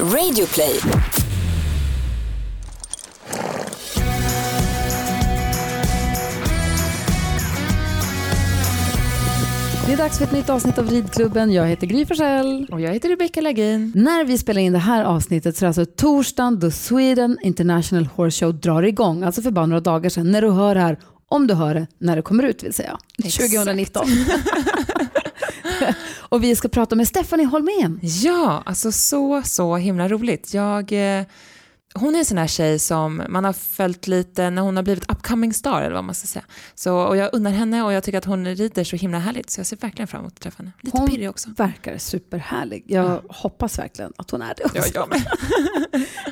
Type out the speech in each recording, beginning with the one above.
Radioplay. Det är dags för ett nytt avsnitt av Ridklubben. Jag heter Gry Forssell. Och jag heter Rebecca Lagin. När vi spelar in det här avsnittet så är det alltså torsdagen då Sweden International Horse Show drar igång. Alltså för bara några dagar sedan. När du hör det här, om du hör det när det kommer ut vill säga. Exakt. 2019. och vi ska prata med Stephanie Holmén. Ja, alltså så, så himla roligt. Jag, eh, hon är en sån här tjej som man har följt lite när hon har blivit upcoming star eller vad man ska säga. Så, och jag unnar henne och jag tycker att hon rider så himla härligt så jag ser verkligen fram emot att träffa henne. Lite Hon pirrig också. verkar superhärlig. Jag hoppas verkligen att hon är det också. Ja, jag med.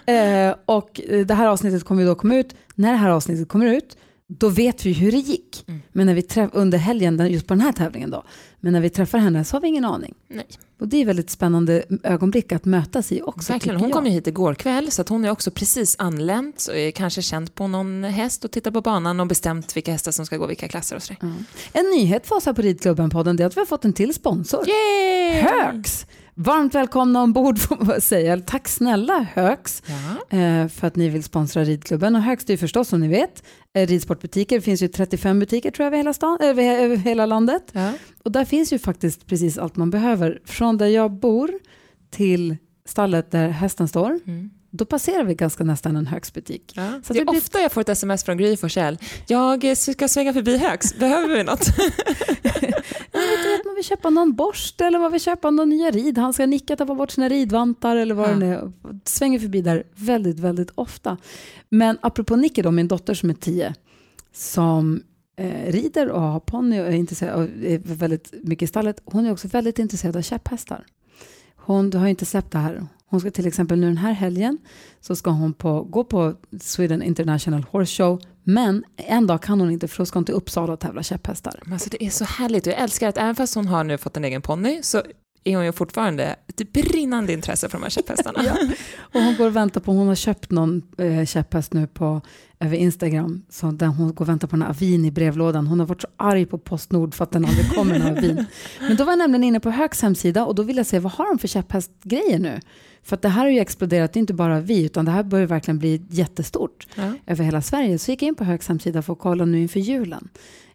Eh, och eh, det här avsnittet kommer ju då komma ut. När det här avsnittet kommer ut, då vet vi hur det gick. Mm. Men när vi träff- under helgen, just på den här tävlingen då, men när vi träffar henne så har vi ingen aning. Nej. Och det är väldigt spännande ögonblick att mötas i också. Verkligen. Hon jag. kom ju hit igår kväll så att hon är också precis anlänt och är kanske känt på någon häst och tittat på banan och bestämt vilka hästar som ska gå vilka klasser och sådär. En nyhet för oss här på Ridklubben-podden är att vi har fått en till sponsor. Yay! Högs! Varmt välkomna ombord får man säga. Tack snälla Högs Ja. eh, för att ni vill sponsra ridklubben. Och Högs det är förstås som ni vet eh, ridsportbutiker. Det finns ju 35 butiker tror jag över hela, stan, över hela landet. Ja. Och där finns ju faktiskt precis allt man behöver. Från där jag bor till stallet där hästen står. Mm. Då passerar vi ganska nästan en Högsbutik. Ja. Så det är det blir- ofta jag får ett sms från Gry Forssell. Jag eh, ska svänga förbi Högs, behöver vi något? Jag vet, man vill köpa någon borste eller man vill köpa någon nya ridhandskar. Nicka tappar bort sina ridvantar eller vad Ja. det är. Svänger förbi där väldigt, väldigt ofta. Men apropå Nicke då, min dotter som är tio, som eh, rider och har ponny och är, intresserad, är väldigt mycket i stallet. Hon är också väldigt intresserad av käpphästar. Hon har inte släppt det här. Hon ska till exempel nu den här helgen så ska hon på, gå på Sweden International Horse Show. Men en dag kan hon inte för då ska hon till Uppsala och tävla käpphästar. Men Alltså, det är så härligt och jag älskar att även fast hon har nu fått en egen ponny så är hon ju fortfarande ett brinnande intresse för de här käpphästarna. Ja. Och hon går och väntar på, hon har köpt någon eh, käpphäst nu på, över Instagram, så där hon går och väntar på en avin i brevlådan. Hon har varit så arg på Postnord för att den aldrig kommer en avin. Men då var jag nämligen inne på Högs hemsida och då vill jag se vad har de för käpphästgrejer nu? För att det här har ju exploderat, det är inte bara vi, utan det här börjar verkligen bli jättestort Ja. över hela Sverige. Så gick jag in på Högs hemsida för att kolla nu inför julen.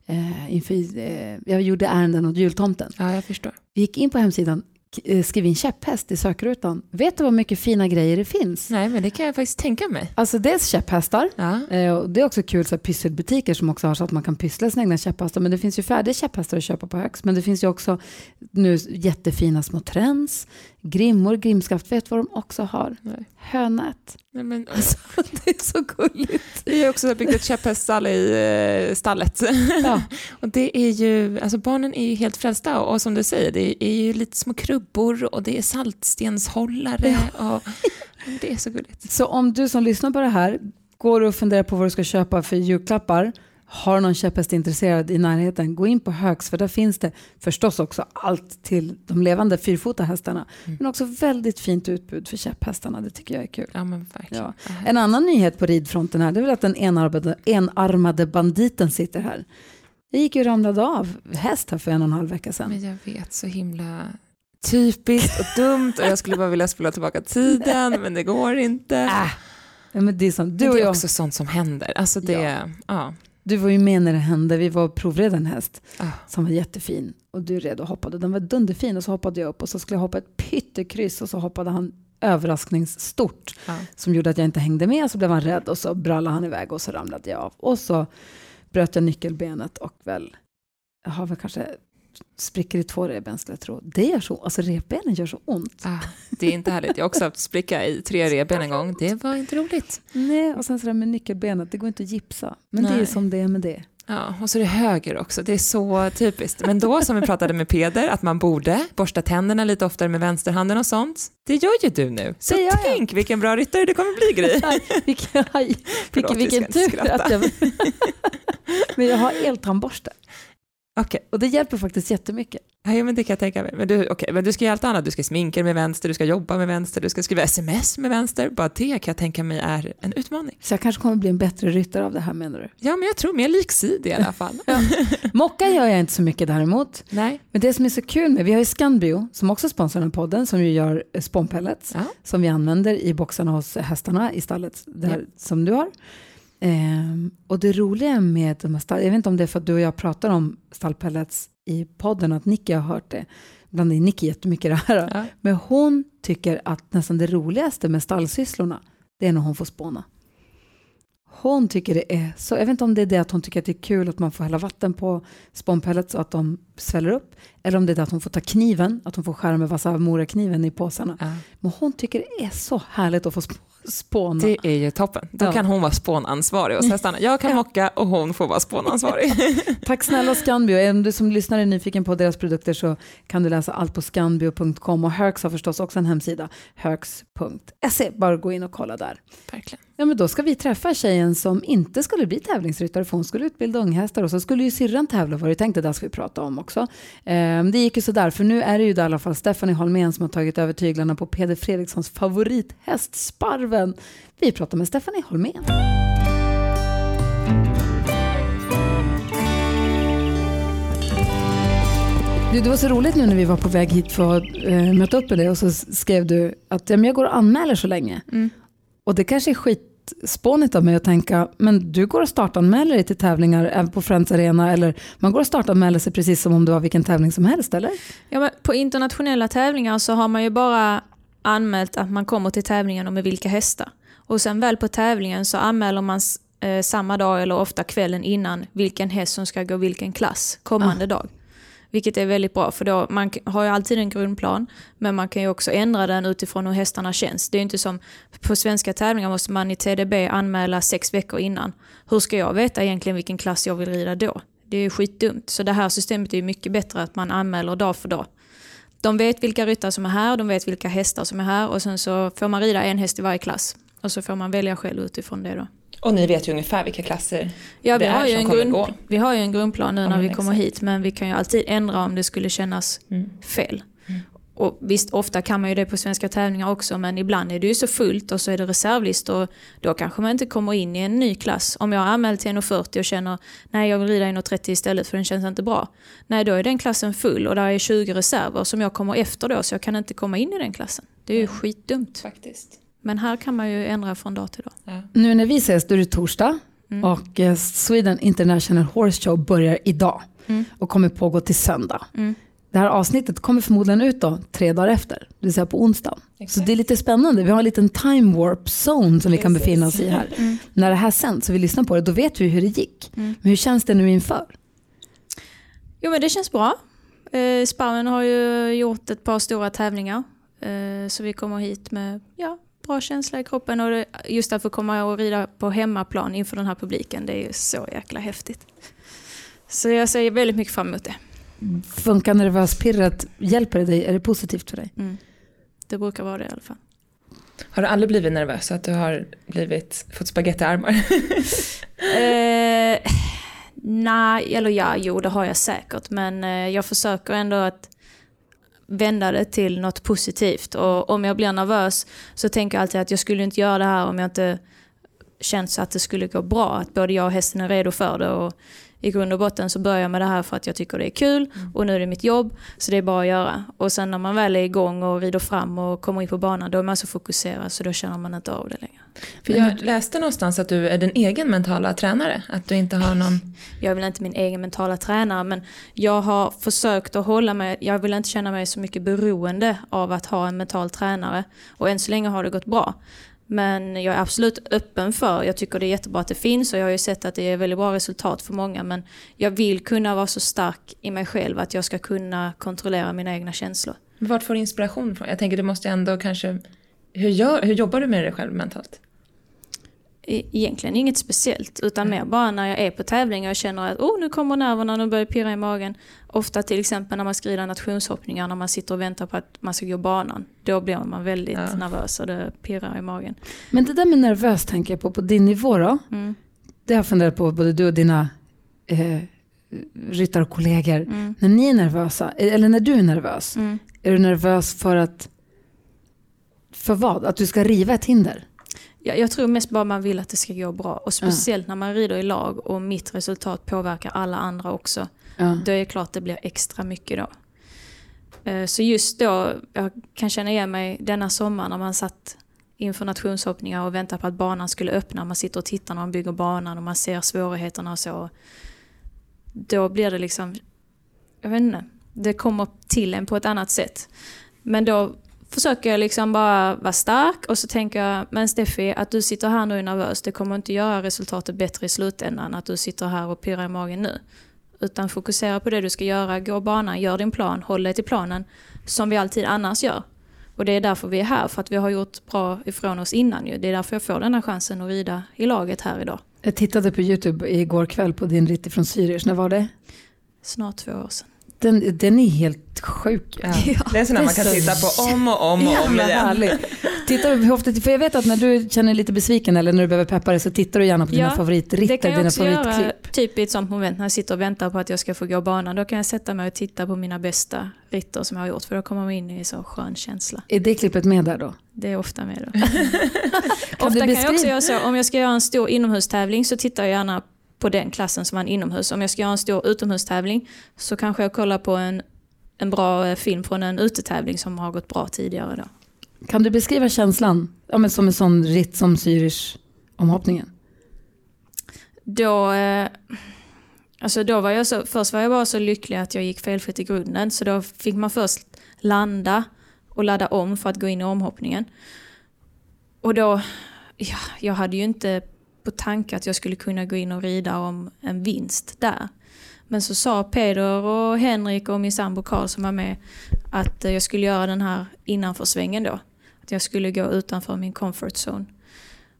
Eh, inför, eh, jag gjorde ärenden åt jultomten. ja, jag förstår. Vi gick in på hemsidan, eh, skrev in käpphäst i sökrutan. Vet du vad mycket fina grejer det finns? Nej, men det kan jag faktiskt tänka mig. Alltså dels käpphästar. Ja. Eh, och det är också kul så här, pysselbutiker som också har så att man kan pyssla sina egna käpphästar. Men det finns ju färdiga käpphästar att köpa på Högs. Men det finns ju också nu jättefina små träns, grimmor, grimskaft. Vet vad de också har? Nej. Hönät. Nej, men, Alltså, det är så gulligt. vi har också byggt ett käpphäststall i eh, stallet. Ja. och det är ju, alltså barnen är ju helt frälsta och, och som du säger, det är ju lite små krubbor och det är saltstenshållare och det är så gulligt. Så om du som lyssnar på det här går och funderar på vad du ska köpa för julklappar, har någon käpphäst intresserad i närheten, gå in på Högs för där finns det förstås också allt till de levande fyrfota hästarna. Mm. Men också väldigt fint utbud för käpphästarna, det tycker jag är kul. Ja, men. Ja. En annan nyhet på ridfronten här, det är väl att den enarmade, enarmade banditen sitter här. Jag gick ju ramlade av häst här för en och en halv vecka sedan. Men jag vet, så himla typiskt och dumt och jag skulle bara vilja spola tillbaka tiden men det går inte. Äh, men det är som, du och det är jag, också sånt som händer. Alltså det, Ja. ja. Du var ju med när det hände, vi var och provred en häst. Ah. som var jättefin och du red och hoppade. Den var dunderfin och så hoppade jag upp och så skulle jag hoppa ett pyttekryss och så hoppade han överraskningsstort Ja. som gjorde att jag inte hängde med. Så blev han rädd och så brallade han iväg och så ramlade jag av. Och så bröt jag nyckelbenet och väl, jag har väl kanske sprickor i två revben skulle jag tro. Det gör så, alltså revbenen gör så ont. Ah, det är inte härligt. Jag har också haft spricka i tre revben en gång. Det var inte roligt. Nej, och sen så där med nyckelbenet, det går inte att gipsa. Men det är Nej. som det är med det. Ja, och så är det höger också. Det är så typiskt. Men då som vi pratade med Peder, att man borde borsta tänderna lite oftare med vänsterhanden och sånt. Det gör ju du nu. Så gör jag. tänk vilken bra ryttare du kommer bli Gry. Aj, vilken, aj, vilken, tur att jag... Men jag har eltandborste. Okej, Och det hjälper faktiskt jättemycket. Ja, men det kan jag tänka mig. Men du, okay, men du ska göra allt annat. Du ska sminka med vänster, du ska jobba med vänster, du ska skriva sms med vänster. Bara det kan jag tänka mig är en utmaning. Så jag kanske kommer bli en bättre ryttare av det här menar du? Ja, men jag tror mer liksidig i alla fall. ja. Mocka gör jag inte så mycket däremot. Nej. Men det som är så kul med, vi har ju Scanbio som också sponsrar den podden som ju gör spånpellets ja. som vi använder i boxarna hos hästarna i stallet där, ja. som du har. Ehm, och det roliga med de här stall, jag vet inte om det är för att du och jag pratar om stallpellets i podden, att Nicky har hört det. Ibland är Nicky jättemycket det här. Ja. Men hon tycker att nästan det roligaste med stallsysslorna, det är när hon får spåna. Hon tycker det är så, jag vet inte om det är det att hon tycker att det är kul att man får hälla vatten på spånpellets så att de sväller upp. Eller om det är det att hon får ta kniven, att hon får skära med vassa morakniven i påsarna. Ja. Men hon tycker det är så härligt att få spåna. Det är ju toppen. Då ja. kan hon vara spånansvarig hos hästarna. Jag kan mocka och hon får vara spånansvarig. Tack snälla Scanbio. Om du som lyssnar är nyfiken på deras produkter så kan du läsa allt på scanbio.com och Herx har förstås också en hemsida, herx.se. Bara gå in och kolla där. Verkligen. Ja, men då ska vi träffa tjejen som inte skulle bli tävlingsryttare för hon skulle utbilda unghästar och så skulle ju syrran tävla var det tänkt, det ska vi prata om också. Ehm, det gick ju sådär för nu är det ju i alla fall Stephanie Holmén som har tagit över tyglarna på Peder Fredrikssons favorithäst Sparven. Vi pratar med Stephanie Holmén. Du, det var så roligt nu när vi var på väg hit för att äh, möta upp med dig och så skrev du att ja, men jag går och anmäler så länge. Mm. Och det kanske är skitspånigt av mig att tänka, men du går och startanmäler dig till tävlingar även på Friends Arena eller man går och startanmäler sig precis som om det var vilken tävling som helst eller? Ja, men på internationella tävlingar så har man ju bara anmält att man kommer till tävlingen och med vilka hästar. Och sen väl på tävlingen så anmäler man eh, samma dag eller ofta kvällen innan vilken häst som ska gå vilken klass kommande ah. dag. Vilket är väldigt bra för då, man har ju alltid en grundplan men man kan ju också ändra den utifrån hur hästarna känns. Det är inte som på svenska tävlingar måste man i TDB anmäla sex veckor innan. Hur ska jag veta egentligen vilken klass jag vill rida då? Det är ju skitdumt. Så det här systemet är ju mycket bättre att man anmäler dag för dag. De vet vilka ryttare som är här, de vet vilka hästar som är här och sen så får man rida en häst i varje klass. Och så får man välja själv utifrån det då. Och ni vet ju ungefär vilka klasser ja, vi det har är ju som en kommer grund, gå. Vi har ju en grundplan nu när vi kommer exakt. hit men vi kan ju alltid ändra om det skulle kännas mm. fel. Och visst, ofta kan man ju det på svenska tävlingar också men ibland är det ju så fullt och så är det reservlistor och då kanske man inte kommer in i en ny klass. Om jag har anmält till 1,40 och känner nej jag vill rida 1,30 istället för den känns inte bra. Nej då är den klassen full och där är 20 reserver som jag kommer efter då så jag kan inte komma in i den klassen. Det är ju mm. skitdumt. Faktiskt. Men här kan man ju ändra från dag till dag. Ja. Nu när vi ses, då är det torsdag mm. och eh, Sweden International Horse Show börjar idag mm. och kommer pågå till söndag. Mm. Det här avsnittet kommer förmodligen ut då tre dagar efter, det vill säga på onsdag. Så det är lite spännande. Vi har en liten time warp zone som vi kan befinna oss i här. Mm. När det här sänds och vi lyssnar på det, då vet vi hur det gick. Mm. Men hur känns det nu inför? Jo men det känns bra. Eh, Sparven har ju gjort ett par stora tävlingar. Eh, så vi kommer hit med ja, bra känsla i kroppen och det, just att få komma och rida på hemmaplan inför den här publiken, det är ju så jäkla häftigt. Så jag ser väldigt mycket fram emot det. Funkar nervöspirret, hjälper det dig? Är det positivt för dig? Mm. Det brukar vara det i alla fall. Har du aldrig blivit nervös så att du har blivit, fått spagettiarmar? eh, nej, eller ja, jo det har jag säkert. Men eh, jag försöker ändå att vända det till något positivt. Och om jag blir nervös så tänker jag alltid att jag skulle inte göra det här om jag inte känt att det skulle gå bra. Att både jag och hästen är redo för det. Och i grund och botten så börjar jag med det här för att jag tycker det är kul mm. och nu är det mitt jobb så det är bara att göra. Och sen när man väl är igång och rider fram och kommer in på banan då är man så fokuserad så då känner man inte av det längre. För jag läste någonstans att du är din egen mentala tränare, att du inte har någon... Jag är väl inte min egen mentala tränare men jag har försökt att hålla mig, jag vill inte känna mig så mycket beroende av att ha en mental tränare och än så länge har det gått bra. Men jag är absolut öppen för, jag tycker det är jättebra att det finns och jag har ju sett att det är väldigt bra resultat för många men jag vill kunna vara så stark i mig själv att jag ska kunna kontrollera mina egna känslor. Vart får du inspiration från? Jag tänker du måste ändå kanske, hur, gör, hur jobbar du med dig själv mentalt? Egentligen inget speciellt utan mer bara när jag är på tävling och jag känner att oh, nu kommer nerverna, nu börjar pirra i magen. Ofta till exempel när man ska rida nationshoppningar, när man sitter och väntar på att man ska gå banan. Då blir man väldigt ja. nervös och det pirrar i magen. Men det där med nervös tänker jag på, på din nivå då. Mm. Det har jag funderat på både du och dina eh, ryttarkollegor, Mm. när ni är nervösa, eller när du är nervös, Mm. är du nervös för att, för vad? Att du ska riva ett hinder? Jag, jag tror mest bara man vill att det ska gå bra. Och speciellt när man rider i lag och mitt resultat påverkar alla andra också. Ja. Då är det klart det blir extra mycket då. Eh, Så just då, jag kan känna igen mig denna sommar när man satt inför nationshoppningar och väntade på att banan skulle öppna. Man sitter och tittar när man bygger banan och man ser svårigheterna och så. Då blir det liksom, jag vet inte, det kommer till en på ett annat sätt. Men då försöker jag liksom bara vara stark och så tänker jag, men Steffi, att du sitter här nu och är nervös, det kommer inte göra resultatet bättre i slutändan att du sitter här och pirrar i magen nu. Utan fokusera på det du ska göra, gå banan, gör din plan, håll dig till planen, som vi alltid annars gör. Och det är därför vi är här, för att vi har gjort bra ifrån oss innan ju. Det är därför jag får den här chansen att rida i laget här idag. Jag tittade på YouTube igår kväll på din ritt från Zürich, när var det? Snart två år sedan. Den, den är helt sjuk. Ja. Det är sådana man kan Det är titta så på om och om och om igen. Tittar du ofta, för jag vet att när du känner dig lite besviken eller när du behöver peppa dig så tittar du gärna på dina Ja, Det favoritritter, kan jag dina också göra favoritklipp. typ i ett sånt moment när jag sitter och väntar på att jag ska få gå banan. Då kan jag sätta mig och titta på mina bästa ritter som jag har gjort för då kommer man in i en så skön känsla. Är det klippet med där då? Det är ofta med då. Ofta kan jag också göra så, om jag ska göra en stor inomhustävling så tittar jag gärna på den klassen som man inomhus. Om jag ska göra en stor utomhustävling så kanske jag kollar på en, en bra eh, film från en utetävling som har gått bra tidigare då. Kan du beskriva känslan ja, men som en sån ritt som Zürich omhoppningen? Då, eh, alltså då var jag så, först var jag bara så lycklig att jag gick felfritt i grunden. Så då fick man först landa och ladda om för att gå in i omhoppningen. Och då, ja, jag hade ju inte på tanke att jag skulle kunna gå in och rida om en vinst där. Men så sa Peder och Henrik och min sambo Karl som var med att eh, jag skulle göra den här innanförsvängen då. Att jag skulle gå utanför min comfort zone.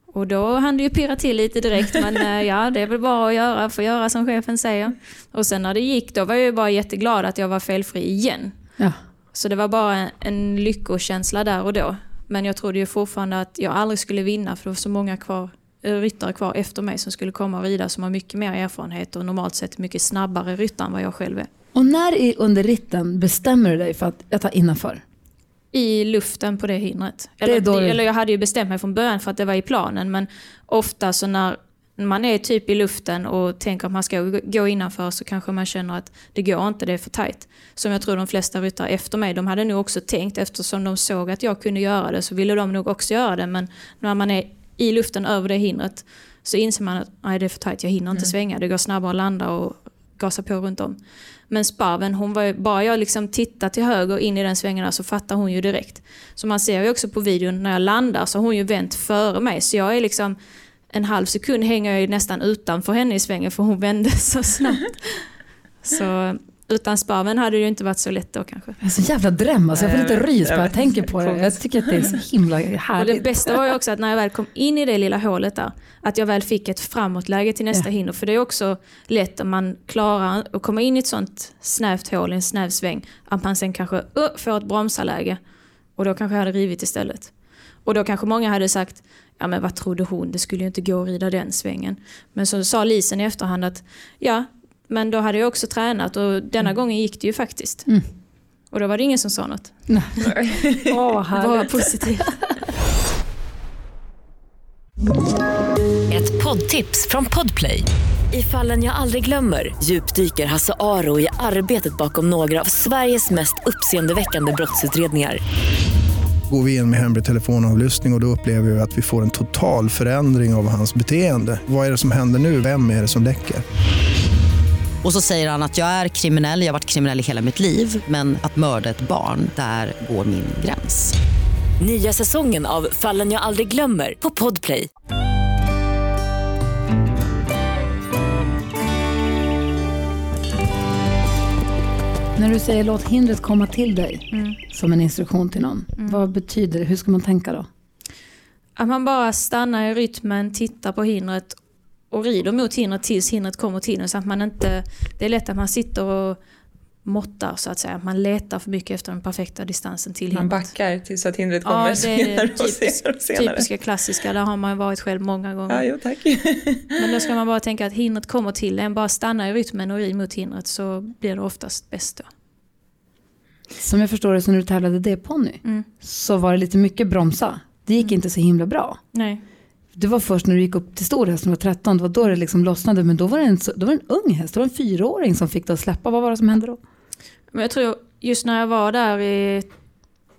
Och då hann det ju pirra till lite direkt, men eh, ja, det är väl bara att göra, få göra som chefen säger. Och sen när det gick, då var jag ju bara jätteglad att jag var felfri igen. Ja. Så det var bara en, lyckokänsla där och då. Men jag trodde ju fortfarande att jag aldrig skulle vinna, för det var så många kvar, ryttare kvar efter mig som skulle komma och rida som har mycket mer erfarenhet och normalt sett mycket snabbare ryttare än vad jag själv är. Och när i, under ritten bestämmer du dig för att jag tar innanför? I luften på det hindret. Det Eller, du- eller jag hade ju bestämt mig från början för att det var i planen, men ofta så när man är typ i luften och tänker att man ska gå- gå innanför så kanske man känner att det går inte, det är för tajt. Som jag tror de flesta ryttare efter mig, de hade nog också tänkt eftersom de såg att jag kunde göra det så ville de nog också göra det. Men när man är i luften över det hindret så inser man att nej, det är för tajt, jag hinner inte svänga, det går snabbare att landa och gasa på runt om. Men sparven, hon var ju, bara jag liksom tittar till höger in i den svängen där så fattar hon ju direkt. Så man ser ju också på videon när jag landar så har hon ju vänt före mig. Så jag är liksom en halv sekund hänger jag ju nästan utanför henne i svängen för hon vände så snabbt. Så utan sparven hade det ju inte varit så lätt då kanske. Jag är så jävla dröm, alltså jag får lite rys bara jag tänker på det. Jag tycker att det är så himla Och det härligt. bästa var ju också att när jag väl kom in i det lilla hålet där, att jag väl fick ett framåtläge till nästa Ja. hinder. För det är också lätt om man klarar att komma in i ett sånt snävt hål, i en snäv sväng, att man sen kanske uh, får ett bromsarläge. Och då kanske jag hade rivit istället. Och då kanske många hade sagt, ja men vad trodde hon, det skulle ju inte gå att rida den svängen. Men så sa Lisen i efterhand att, ja, men då hade jag också tränat och denna gången gick det ju faktiskt. Mm. Och då var det ingen som sa något. Åh, Bara härligt. positivt. Ett poddtips från Podplay. I fallen jag aldrig glömmer djupdyker Hasse Aro i arbetet bakom några av Sveriges mest uppseendeväckande brottsutredningar. Går vi in med hemlig telefonavlyssning och, och då upplever vi att vi får en total förändring av hans beteende. Vad är det som händer nu? Vem är det som läcker? Och så säger han att jag är kriminell, jag har varit kriminell i hela mitt liv men att mörda ett barn, där går min gräns. Nya säsongen av Fallen jag aldrig glömmer på Podplay. När du säger låt hindret komma till dig Mm. som en instruktion till någon, vad betyder det? Hur ska man tänka då? Att man bara stannar i rytmen, tittar på hindret och rider mot hindret tills hindret kommer till en. Så att man inte, det är lätt att man sitter och måttar så att säga. Man letar för mycket efter den perfekta distansen till Man hindret. backar tills att hindret Ja, kommer det är senare och senare och senare. Typiska klassiska, där har man varit själv många gånger. Ja, jo tack. Men då ska man bara tänka att hindret kommer till en, bara stanna i rytmen och ri mot hindret så blir det oftast bäst då. Som jag förstår det, så när du tävlade D-ponny Mm. så var det lite mycket bromsa. Det gick inte så himla bra. Nej. Det var först när du gick upp till stor häst, när du var 13, det var då det liksom lossnade. Men då var det en, då var det en ung häst, det var en fyraåring som fick det att släppa. Vad var det som hände då? Men jag tror just när jag var där i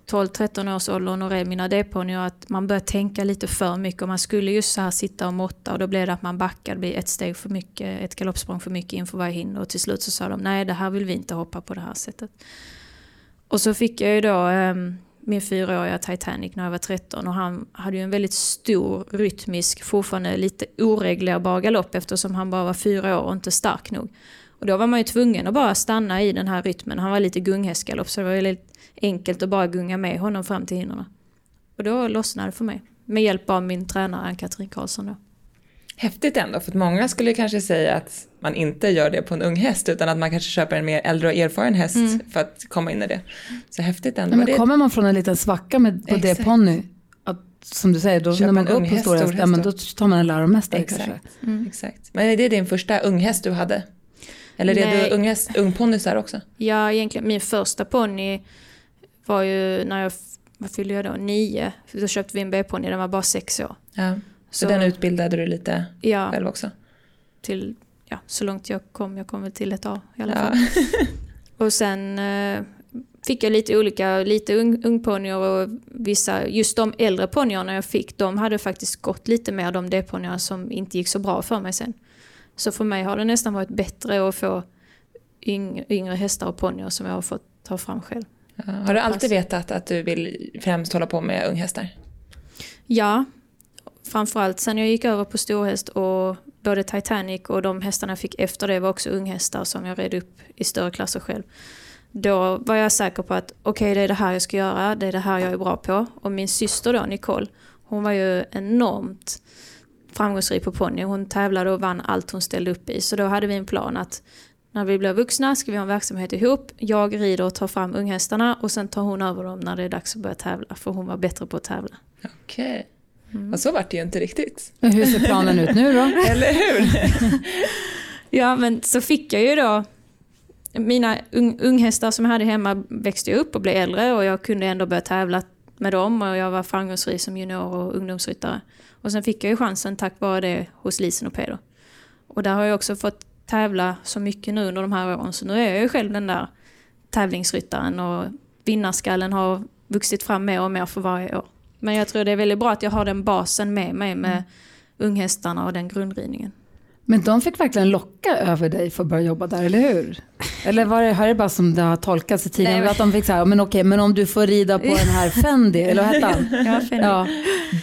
12-13 års åldern och red mina D-ponnyer att man började tänka lite för mycket och man skulle just så här sitta och måtta och då blev det att man backade, det blev ett steg för mycket, ett galoppsprång för mycket inför varje hinder och till slut så sa de nej det här vill vi inte hoppa på det här sättet. Och så fick jag ju då ehm, min fyraåriga Titanic när jag var 13 och han hade ju en väldigt stor rytmisk, fortfarande lite oreglerbar galopp eftersom han bara var fyra år och inte stark nog. Och då var man ju tvungen att bara stanna i den här rytmen. Han var lite gunghästgalopp så det var väldigt enkelt att bara gunga med honom fram till hindren. Och då lossnade det för mig. Med hjälp av min tränare Ann-Katrin Karlsson då. Häftigt ändå, för att många skulle kanske säga att man inte gör det på en ung häst utan att man kanske köper en mer äldre och erfaren häst för att komma in i det. Så häftigt ändå. Nej, men det- kommer man från en liten svacka med, på Exakt. D-ponny, att, som du säger, då, Köpa när man upp på häst, stor häst, ja, men då tar man en läromästare kanske. Exakt. Exakt. Men är det din första unghäst du hade? Eller är Nej. du unghäst, ungponnysar också? Ja, egentligen min första ponny var ju när jag, vad fyllde jag då, nio. Då köpte vi en B-ponny, den var bara sex år. Ja. Så, Så- den utbildade du lite Ja, själv också? till, ja, så långt jag kom. Jag kom väl till ett år i alla Ja. fall. Och sen eh, fick jag lite olika, lite ung, ungponnyer och vissa, just de äldre ponnyerna jag fick, de hade faktiskt gått lite mer de D-ponnyerna som inte gick så bra för mig sen. Så för mig har det nästan varit bättre att få yng, yngre hästar och ponnyer som jag har fått ta fram själv. Ja. Har du alltid vetat att du vill främst hålla på med unghästar? Ja, framförallt sen jag gick över på storhäst och både Titanic och de hästarna jag fick efter det var också unghästar som jag red upp i större klasser själv. Då var jag säker på att okej det är det här jag ska göra, det är det här jag är bra på. Och min syster då, Nicole, hon var ju enormt framgångsrik på ponny. Hon tävlade och vann allt hon ställde upp i. Så då hade vi en plan att när vi blir vuxna ska vi ha en verksamhet ihop. Jag rider och tar fram unghästarna och sen tar hon över dem när det är dags att börja tävla. För hon var bättre på att tävla. Okej. Och så vart det ju inte riktigt. Men hur ser planen ut nu då? Eller hur? Ja, men så fick jag ju då mina ung, unghästar som jag hade hemma växte upp och blev äldre och jag kunde ändå börja tävla med dem och jag var framgångsrik som junior och ungdomsryttare. Och sen fick jag ju chansen tack vare det hos Lisen och Peder. Och där har jag också fått tävla så mycket nu under de här åren så nu är jag ju själv den där tävlingsryttaren och vinnarskallen har vuxit fram mer och mer för varje år. Men jag tror det är väldigt bra att jag har den basen med mig med unghästarna och den grundridningen. Men de fick verkligen locka över dig för att börja jobba där, eller hur? Eller var det, här är bara som det har tolkats i men- att de fick så här, men okej, men om du får rida på den här Fendi, eller vad hette han? Ja, Fendi. Ja,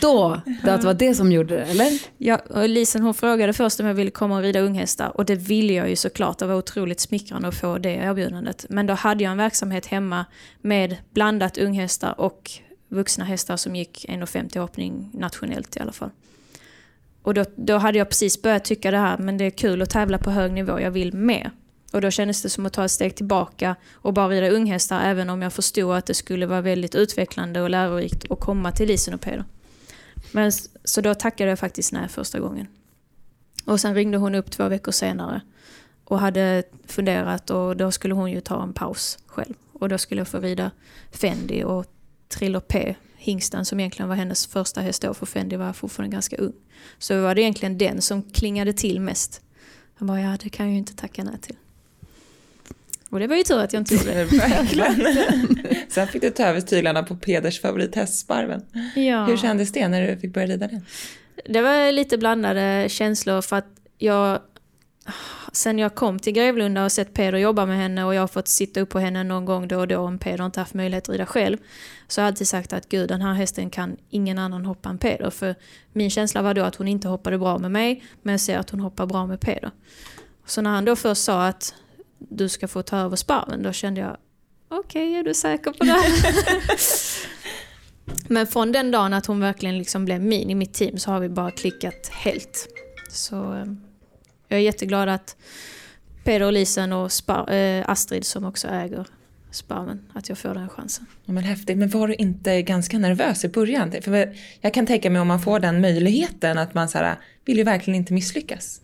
då, det var det som gjorde det, eller? Ja, och Lisen hon frågade först om jag ville komma och rida unghästar och det ville jag ju såklart. Det var otroligt smickrande att få det erbjudandet. Men då hade jag en verksamhet hemma med blandat unghästar och vuxna hästar som gick 1,50 hoppning nationellt i alla fall. Och då, då hade jag precis börjat tycka det här, men det är kul att tävla på hög nivå, jag vill mer. Och då kändes det som att ta ett steg tillbaka och bara rida unghästar, även om jag förstod att det skulle vara väldigt utvecklande och lärorikt att komma till Lisen och Peder. Men, så då tackade jag faktiskt nej första gången. Och sen ringde hon upp två veckor senare och hade funderat och då skulle hon ju ta en paus själv. Och då skulle jag få rida Fendi och Triller P, hingsten som egentligen var hennes första häst då, för Fendi var fortfarande ganska ung. Så var det egentligen den som klingade till mest. Jag bara, ja det kan jag ju inte tacka nej till. Och det var ju tur att jag inte gjorde det. Sen fick du ta över tyglarna på Peders favorithäst Sparven. Ja. Hur kändes det när du fick börja rida den? Det var lite blandade känslor för att jag Sen jag kom till Grevlunda och sett Peder jobba med henne och jag har fått sitta upp på henne någon gång då och då om Peder inte haft möjlighet att rida själv. Så har jag alltid sagt att gud den här hästen kan ingen annan hoppa än Peder. För min känsla var då att hon inte hoppade bra med mig men jag ser att hon hoppar bra med Peder. Så när han då först sa att du ska få ta över sparven då kände jag okej är du säker på det? Men från den dagen att hon verkligen liksom blev min i mitt team så har vi bara klickat helt. Så ehm, jag är jätteglad att Peder och Lisen och Spar, eh, Astrid som också äger Sparven, att jag får den chansen. Ja, men häftigt, men var du inte ganska nervös i början? För jag kan tänka mig om man får den möjligheten att man så här, vill ju verkligen inte misslyckas.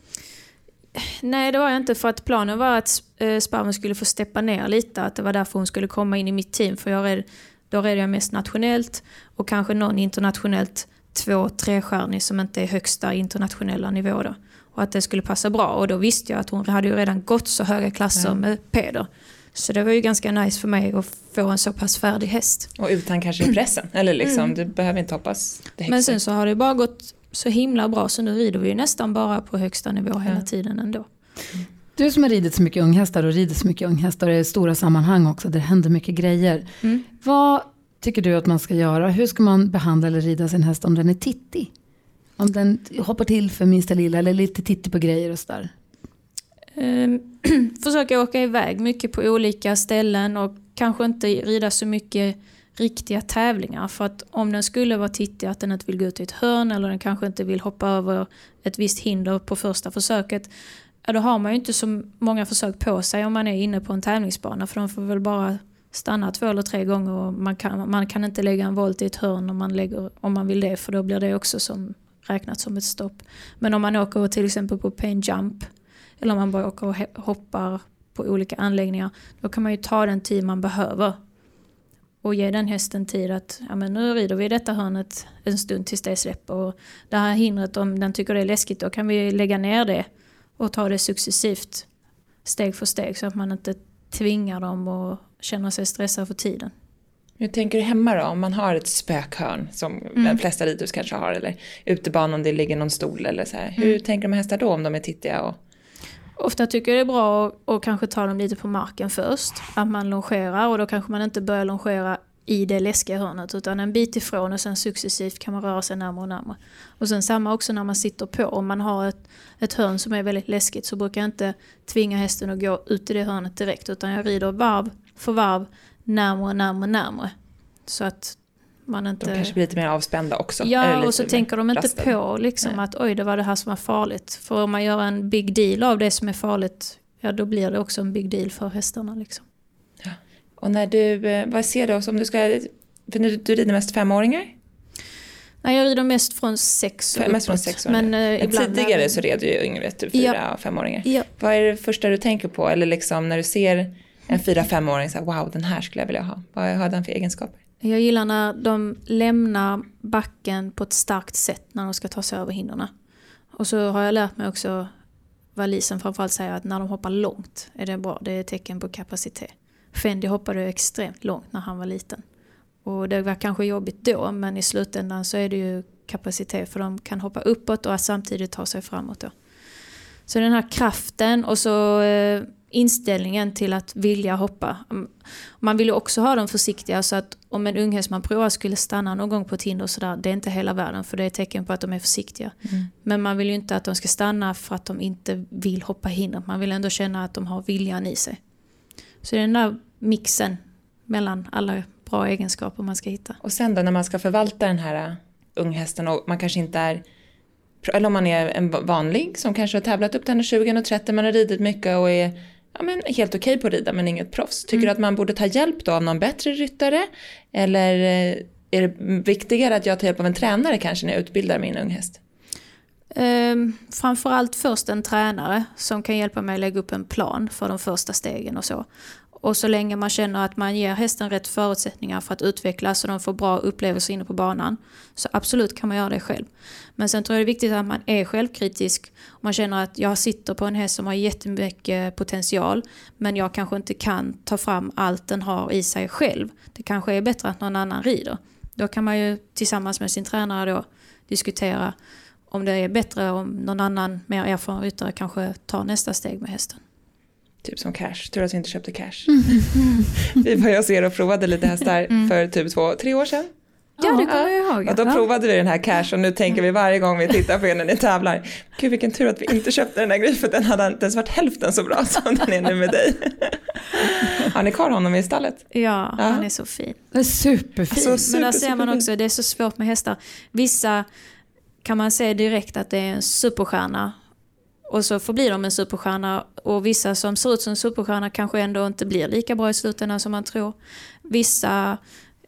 Nej, det var jag inte för att planen var att eh, Sparven skulle få steppa ner lite, att det var därför hon skulle komma in i mitt team, för jag red, då red jag mest nationellt och kanske någon internationellt två trestjärnig som inte är högsta internationella nivå då. Och att det skulle passa bra och då visste jag att hon hade ju redan gått så höga klasser ja. med Peder. Så det var ju ganska nice för mig att få en så pass färdig häst. Och utan kanske pressen, eller liksom, mm. du behöver inte hoppas det Men sen så har det bara gått så himla bra så nu rider vi ju nästan bara på högsta nivå hela ja. tiden ändå. Du som har ridit så mycket unghästar och rider så mycket unghästar i stora sammanhang också, där det händer mycket grejer. Mm. Vad tycker du att man ska göra? Hur ska man behandla eller rida sin häst om den är tittig? Om den hoppar till för minsta lilla eller lite tittig på grejer och sådär. Ehm, Försöka åka iväg mycket på olika ställen och kanske inte rida så mycket riktiga tävlingar. För att om den skulle vara tittig, att den inte vill gå ut i ett hörn eller den kanske inte vill hoppa över ett visst hinder på första försöket. Ja, då har man ju inte så många försök på sig om man är inne på en tävlingsbana. För de får väl bara stanna två eller tre gånger och man kan, man kan inte lägga en volt i ett hörn om man, lägger, om man vill det. För då blir det också som, räknat som ett stopp. Men om man åker till exempel på pain jump eller om man bara åker och hoppar på olika anläggningar. Då kan man ju ta den tid man behöver. Och ge den hästen tid att ja, men nu rider vi i detta hörnet en stund tills det släpper. Och det här hindret, om den tycker det är läskigt, då kan vi lägga ner det och ta det successivt. Steg för steg så att man inte tvingar dem och känner sig stressade för tiden. Hur tänker du hemma då? Om man har ett spökhörn som mm. de flesta ridhus kanske har eller utebanan om det ligger någon stol eller så här. Hur mm. tänker de hästar då om de är tittiga? Och... Ofta tycker jag det är bra att kanske ta dem lite på marken först. Att man longerar och då kanske man inte börjar longera i det läskiga hörnet utan en bit ifrån och sen successivt kan man röra sig närmare och närmare. Och sen samma också när man sitter på. Om man har ett, ett hörn som är väldigt läskigt så brukar jag inte tvinga hästen att gå ut i det hörnet direkt utan jag rider varv för varv närmare, närmare, närmare. Så att man inte... De kanske blir lite mer avspända också. Ja, och så tänker de inte rastad. på liksom att oj, det var det här som var farligt. För om man gör en big deal av det som är farligt, ja då blir det också en big deal för hästarna. Liksom. Ja. Och när du, eh, vad ser du om du ska, för du, du rider mest femåringar? Nej, jag rider mest från sex och Mest från sex år. Men, eh, ibland tidigare så red du ju yngre, typ fyra ja. och femåringar. Ja. Vad är det första du tänker på? Eller liksom när du ser en fyra, femåring, så här, wow den här skulle jag vilja ha. Vad har den för egenskaper? Jag gillar när de lämnar backen på ett starkt sätt när de ska ta sig över hindren. Och så har jag lärt mig också vad Lisen framförallt säger att när de hoppar långt är det bra. Det är ett tecken på kapacitet. Fendi hoppade extremt långt när han var liten. Och det var kanske jobbigt då men i slutändan så är det ju kapacitet för de kan hoppa uppåt och samtidigt ta sig framåt då. Så den här kraften och så eh, inställningen till att vilja hoppa. Man vill ju också ha dem försiktiga så att om en unghäst man provar skulle stanna någon gång på ett hinder och sådär, det är inte hela världen för det är ett tecken på att de är försiktiga. Mm. Men man vill ju inte att de ska stanna för att de inte vill hoppa hinder. Man vill ändå känna att de har viljan i sig. Så det är den där mixen mellan alla bra egenskaper man ska hitta. Och sen då när man ska förvalta den här äh, unghästen och man kanske inte är eller om man är en vanlig som kanske har tävlat upp till 20 och 30 men har ridit mycket och är ja, men helt okej okay på att rida men inget proffs. Tycker mm. du att man borde ta hjälp då av någon bättre ryttare? Eller eh, är det viktigare att jag tar hjälp av en tränare kanske när jag utbildar min unghäst? Um, framförallt först en tränare som kan hjälpa mig att lägga upp en plan för de första stegen och så. Och så länge man känner att man ger hästen rätt förutsättningar för att utvecklas och de får bra upplevelser inne på banan. Så absolut kan man göra det själv. Men sen tror jag det är viktigt att man är självkritisk. Man känner att jag sitter på en häst som har jättemycket potential. Men jag kanske inte kan ta fram allt den har i sig själv. Det kanske är bättre att någon annan rider. Då kan man ju tillsammans med sin tränare då diskutera om det är bättre om någon annan mer erfaren ryttare kanske tar nästa steg med hästen. Typ som cash, tur att vi inte köpte cash. vi var jag ser och provade lite hästar mm. för typ två, tre år sedan. Ja, det kommer jag ihåg. Och då provade vi den här cash och nu tänker vi varje gång vi tittar på er när ni tävlar. Gud vilken tur att vi inte köpte den här grejen för den hade inte ens varit hälften så bra som den är nu med dig. Har ni kvar honom i stallet? Ja, ja. han är så fin. Det är superfin. Alltså, super, Men där ser man också, det är så svårt med hästar. Vissa kan man se direkt att det är en superstjärna och så förblir de en superstjärna och vissa som ser ut som superstjärna kanske ändå inte blir lika bra i slutändan som man tror. Vissa,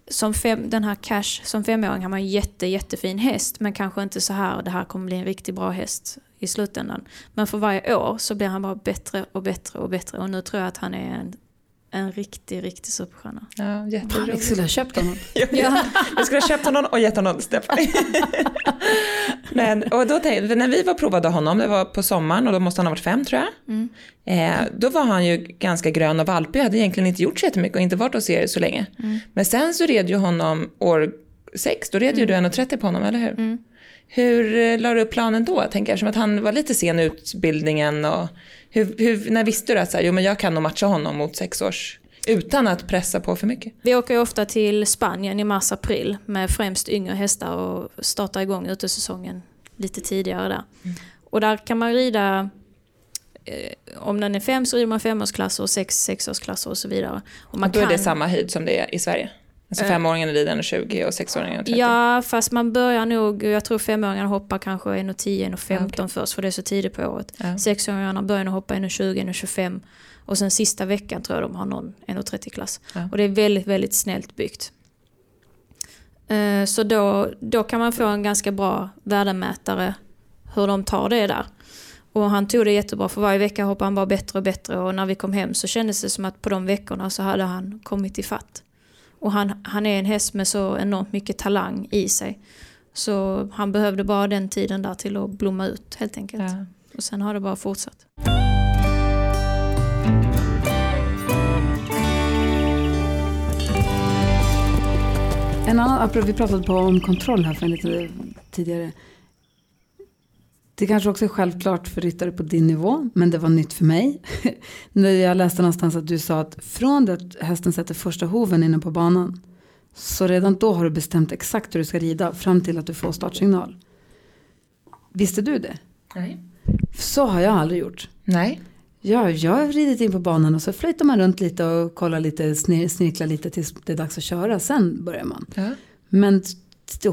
som fem, den här Cash, som femåring har man en jätte, jättefin häst men kanske inte så här, det här kommer bli en riktigt bra häst i slutändan. Men för varje år så blir han bara bättre och bättre och bättre och nu tror jag att han är en en riktig, riktig superstjärna. Ja, Jag skulle ha köpt honom. ja. Jag skulle ha köpt honom och gett honom Stefan. Men, och då tänkte, när vi var provade honom, det var på sommaren och då måste han ha varit fem tror jag. Mm. Eh, då var han ju ganska grön och valpig, hade egentligen inte gjort så jättemycket och inte varit hos er så länge. Mm. Men sen så red ju honom år sex, då red ju mm. du 1,30 på honom, eller hur? Mm. Hur eh, la du upp planen då? Tänker jag, som att han var lite sen i utbildningen och hur, hur, när visste du att så här, jo, men jag kan nog matcha honom mot sex års utan att pressa på för mycket? Vi åker ofta till Spanien i mars-april med främst yngre hästar och startar igång utesäsongen lite tidigare där. Mm. Och där kan man rida, eh, om den är fem så rider man femårsklasser och sex sexårsklasser och så vidare. Och, man och då kan... är det samma höjd som det är i Sverige? Alltså eh. femåringen rider 1,20 och sexåringen 30? Ja, fast man börjar nog, jag tror femåringarna hoppar kanske 1,10, 1,15 okay. först för det är så tidigt på året. Ja. Sexåringarna börjar nog hoppa 1,20, 1,25 och sen sista veckan tror jag de har någon 1,30 klass. Ja. Och det är väldigt, väldigt snällt byggt. Eh, så då, då kan man få en ganska bra värdemätare hur de tar det där. Och han tog det jättebra, för varje vecka hoppade han bara bättre och bättre och när vi kom hem så kändes det som att på de veckorna så hade han kommit i fatt. Och han, han är en häst med så enormt mycket talang i sig. Så han behövde bara den tiden där till att blomma ut helt enkelt. Ja. Och sen har det bara fortsatt. En annan, vi pratade på om kontroll här för lite tidigare. Det kanske också är självklart för ryttare på din nivå, men det var nytt för mig. När jag läste någonstans att du sa att från det att hästen sätter första hoven inne på banan, så redan då har du bestämt exakt hur du ska rida fram till att du får startsignal. Visste du det? Nej. Så har jag aldrig gjort. Nej. Ja, jag har ridit in på banan och så flyttar man runt lite och kollar lite, snirklar lite tills det är dags att köra. Sen börjar man. Ja. Men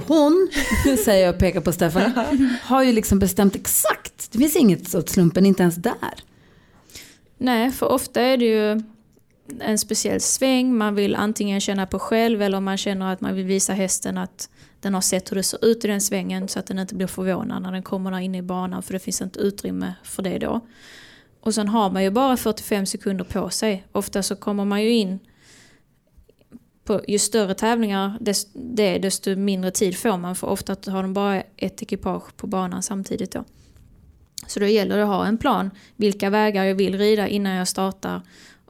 hon, säger jag och pekar på Stefan, har ju liksom bestämt exakt. Det finns inget åt slumpen, inte ens där. Nej, för ofta är det ju en speciell sväng. Man vill antingen känna på själv eller man känner att man vill visa hästen att den har sett hur det ser ut i den svängen så att den inte blir förvånad när den kommer inne i banan för det finns inte utrymme för det då. Och sen har man ju bara 45 sekunder på sig. Ofta så kommer man ju in på, ju större tävlingar desto, det, desto mindre tid får man för ofta har de bara ett ekipage på banan samtidigt då. Så då gäller det att ha en plan, vilka vägar jag vill rida innan jag startar.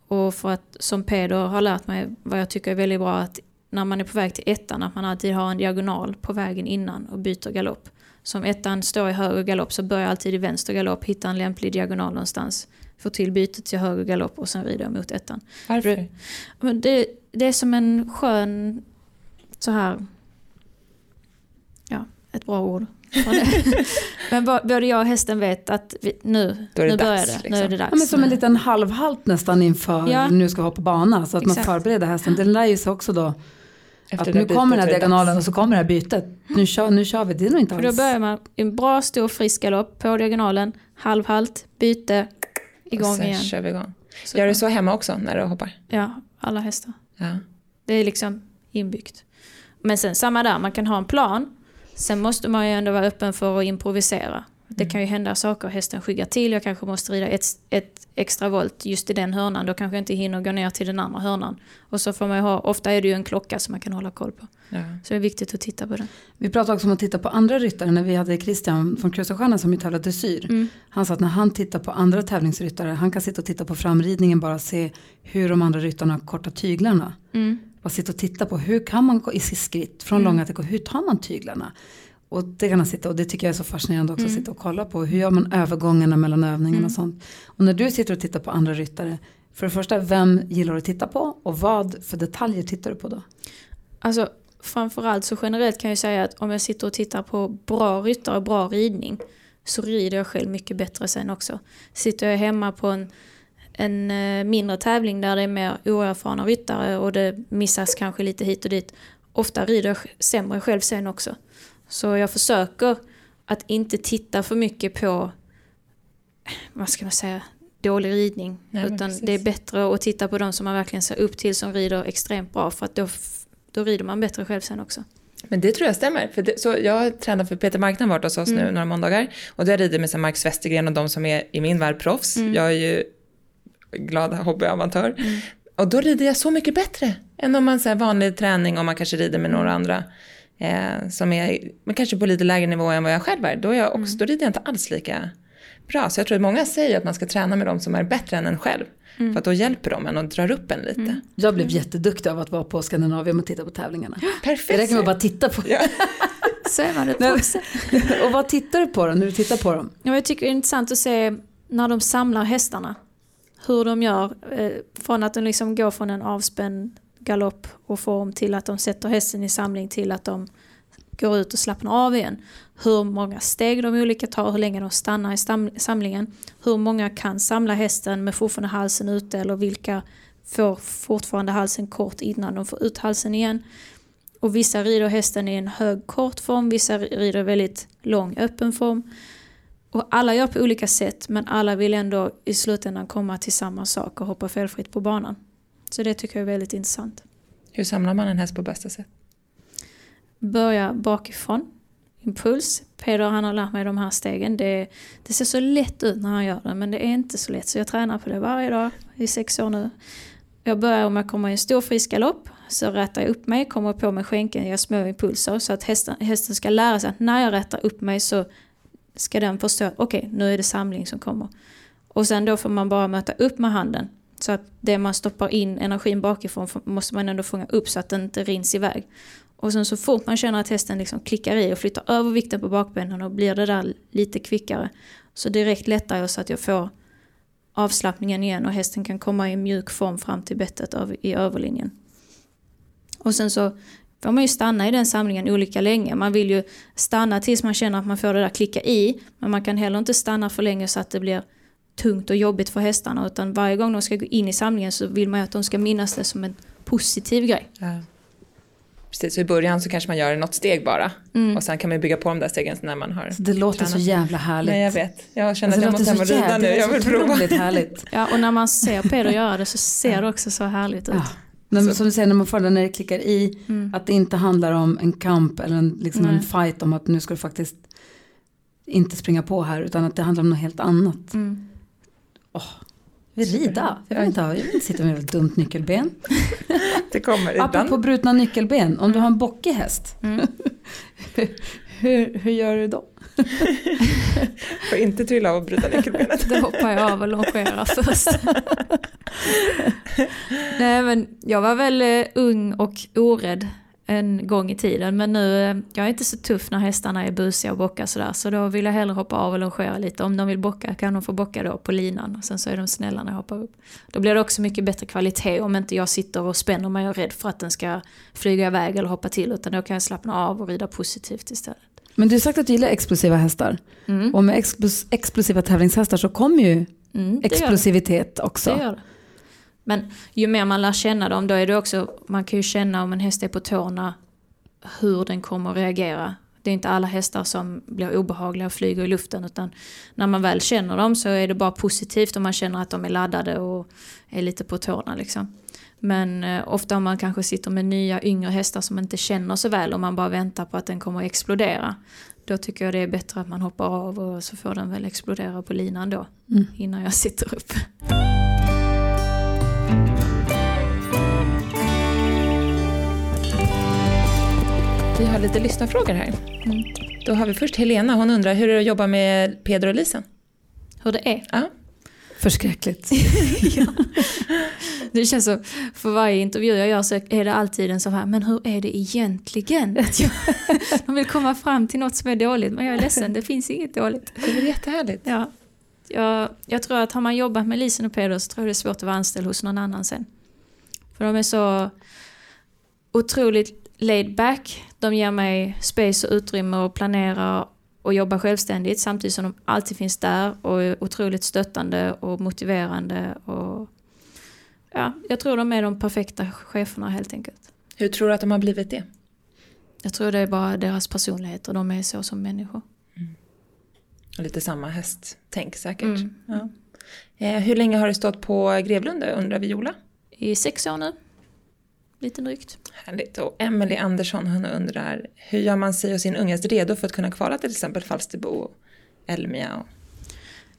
Och för att, som Peder har lärt mig, vad jag tycker är väldigt bra, att när man är på väg till ettan, att man alltid har en diagonal på vägen innan och byter galopp. Som ettan står i höger galopp så börjar jag alltid i vänster galopp, hitta en lämplig diagonal någonstans. Få till bytet till höger galopp och sen rider jag mot ettan. Varför? Det, det är som en skön, så här, ja, ett bra ord. men både jag och hästen vet att vi, nu, Då är det nu börjar dags, det. Liksom. Nu är det dags. Ja, men som en liten halvhalt nästan inför ja. nu ska hoppa bana. Så att Exakt. man förbereder hästen. Den lär ju sig också då Efter att nu kommer den här diagonalen och så kommer det här bytet. Nu kör, nu kör vi, det är nog inte alls. För då börjar man i en bra stor frisk galopp på diagonalen, halvhalt, byte, igång och sen igen. kör vi igång. Så Gör du så hemma också när du hoppar? Ja, alla hästar. Ja. Det är liksom inbyggt. Men sen samma där, man kan ha en plan. Sen måste man ju ändå vara öppen för att improvisera. Det kan ju hända saker, hästen skyggar till, jag kanske måste rida ett, ett extra volt just i den hörnan, då kanske jag inte hinner gå ner till den andra hörnan. Och så får man ju ha, ofta är det ju en klocka som man kan hålla koll på. Ja. Så det är viktigt att titta på den. Vi pratade också om att titta på andra ryttare när vi hade Christian från Krusarstjärnan som ju tävlar dressyr. Mm. Han sa att när han tittar på andra tävlingsryttare, han kan sitta och titta på framridningen bara se hur de andra ryttarna kortar tyglarna. Mm. Bara sitta och titta på hur kan man gå i sitt skritt från mm. långa till hur tar man tyglarna? Och det kan han sitta och det tycker jag är så fascinerande också mm. att sitta och kolla på. Hur gör man övergångarna mellan övningarna mm. och sånt. Och när du sitter och tittar på andra ryttare. För det första, vem gillar du att titta på? Och vad för detaljer tittar du på då? Alltså framförallt så generellt kan jag säga att om jag sitter och tittar på bra ryttare och bra ridning. Så rider jag själv mycket bättre sen också. Sitter jag hemma på en, en eh, mindre tävling där det är mer oerfarna ryttare och det missas kanske lite hit och dit. Ofta rider jag sämre själv sen också. Så jag försöker att inte titta för mycket på vad ska man säga, dålig ridning. Nej, utan precis. det är bättre att titta på de som man verkligen ser upp till som rider extremt bra för att då, då rider man bättre själv sen också. Men det tror jag stämmer. För det, så jag har tränat för Peter Markman varit hos oss nu några måndagar. Och har jag ridit med så Marcus Westergren och de som är i min värld proffs. Jag är ju glad hobbyamatör. Och då rider jag så mycket bättre än om man så här vanlig träning om man kanske rider med några andra. Eh, som är men kanske på lite lägre nivå än vad jag själv är. Då, är jag också, då rider jag inte alls lika bra. Så jag tror att många säger att man ska träna med de som är bättre än en själv. För att då hjälper de en och drar upp en lite. Jag blev jätteduktig av att vara på Skandinavien och titta på tävlingarna. Perfekt. Det räcker med att bara titta på Ja. Så är man proffs. Och vad tittar du på då, när du tittar på dem? Ja, jag tycker det är intressant att se när de samlar hästarna. Hur de gör. Eh, från att de liksom går från en avspänd galopp och form till att de sätter hästen i samling till att de går ut och slappnar av igen. Hur många steg de olika tar, hur länge de stannar i samlingen. Hur många kan samla hästen med fortfarande halsen ute eller vilka får fortfarande halsen kort innan de får ut halsen igen. Och vissa rider hästen i en hög kort form, vissa rider väldigt lång öppen form. Och alla gör på olika sätt men alla vill ändå i slutändan komma till samma sak och hoppa felfritt på banan. Så det tycker jag är väldigt intressant. Hur samlar man en häst på bästa sätt? Börja bakifrån, impuls. Peder han har lärt mig de här stegen. Det, det ser så lätt ut när han gör det men det är inte så lätt så jag tränar på det varje dag i sex år nu. Jag börjar om jag kommer i en stor frisk galopp så rätar jag upp mig, kommer på med skänken, gör små impulser så att hästen, hästen ska lära sig att när jag rätar upp mig så ska den förstå att okej, nu är det samling som kommer. Och sen då får man bara möta upp med handen. Så att det man stoppar in energin bakifrån måste man ändå fånga upp så att den inte rinns iväg. Och sen så fort man känner att hästen liksom klickar i och flyttar över vikten på bakbenen och blir det där lite kvickare. Så direkt lättar jag så att jag får avslappningen igen och hästen kan komma i mjuk form fram till bettet i överlinjen. Och sen så får man ju stanna i den samlingen olika länge. Man vill ju stanna tills man känner att man får det där klicka i. Men man kan heller inte stanna för länge så att det blir tungt och jobbigt för hästarna. Utan varje gång de ska gå in i samlingen så vill man ju att de ska minnas det som en positiv grej. Ja. Precis, så i början så kanske man gör något steg bara. Mm. Och sen kan man bygga på de där stegen när man har Det låter så jävla härligt. Nej, jag vet. Jag känner Alltså, att jag måste hem och så rida nu. Jag vill så prova. härligt. Ja, och när man ser Peder göra det så ser det också så härligt ut. Ja. Men som du säger, när man får det när det klickar i, att det inte handlar om en kamp eller en, liksom en fight om att nu ska du faktiskt inte springa på här, utan att det handlar om något helt annat. Mm. Vi rida, jag vill inte, ha, jag vill inte sitta med ett dumt nyckelben. Det kommer Apropå ibland. brutna nyckelben, om du har en bockig häst, Mm. hur, hur gör du då? Får inte trilla av och bryta nyckelbenet. Då hoppar jag av och longerar först. Nej men jag var väl eh, ung och orädd en gång i tiden. Men nu, eh, jag är inte så tuff när hästarna är busiga och bockar sådär. Så då vill jag hellre hoppa av och longera lite. Om de vill bocka kan de få bocka då på linan. Och sen så är de snälla när jag hoppar upp. Då blir det också mycket bättre kvalitet om inte jag sitter och spänner mig och är rädd för att den ska flyga iväg eller hoppa till. Utan då kan jag slappna av och rida positivt istället. Men du har sagt att du gillar explosiva hästar. Mm. Och med explos, explosiva tävlingshästar så kommer ju Mm, explosivitet också. Det gör det. Men ju mer man lär känna dem, då är det också, man kan ju känna om en häst är på tårna, hur den kommer att reagera. Det är inte alla hästar som blir obehagliga och flyger i luften, utan när man väl känner dem så är det bara positivt om man känner att de är laddade och är lite på tårna. Liksom. Men eh, ofta om man kanske sitter med nya yngre hästar som inte känner så väl och man bara väntar på att den kommer att explodera. Då tycker jag det är bättre att man hoppar av och så får den väl explodera på linan då. Mm. Innan jag sitter upp. Vi har lite lyssnarfrågor här. Mm. Då har vi först Helena. Hon undrar hur är det att jobba med Peder och Lisen? Hur det är. Ja. Förskräckligt. Det känns så, för varje intervju jag gör så är det alltid en så här, men hur är det egentligen? Att jag- De vill komma fram till något som är dåligt, men jag är ledsen, det finns inget dåligt. Det är väl jättehärligt. Ja, jag, jag tror att har man jobbat med Lisen och Peder så tror jag det är svårt att vara anställd hos någon annan sen. För de är så otroligt laid back. De ger mig space och utrymme att planera och jobba självständigt samtidigt som de alltid finns där och är otroligt stöttande och motiverande. Och, ja, jag tror de är de perfekta cheferna helt enkelt. Hur tror du att de har blivit det? Jag tror det är bara deras personlighet och de är så som människor. Lite samma hästtänk säkert. Mm. Ja. Eh, hur länge har du stått på Grevlunda undrar Viola? I sex år nu. Lite drygt. Härligt. Och Emelie Andersson hon undrar hur gör man sig och sin unghäst redo för att kunna kvala till exempel Falsterbo och Elmia?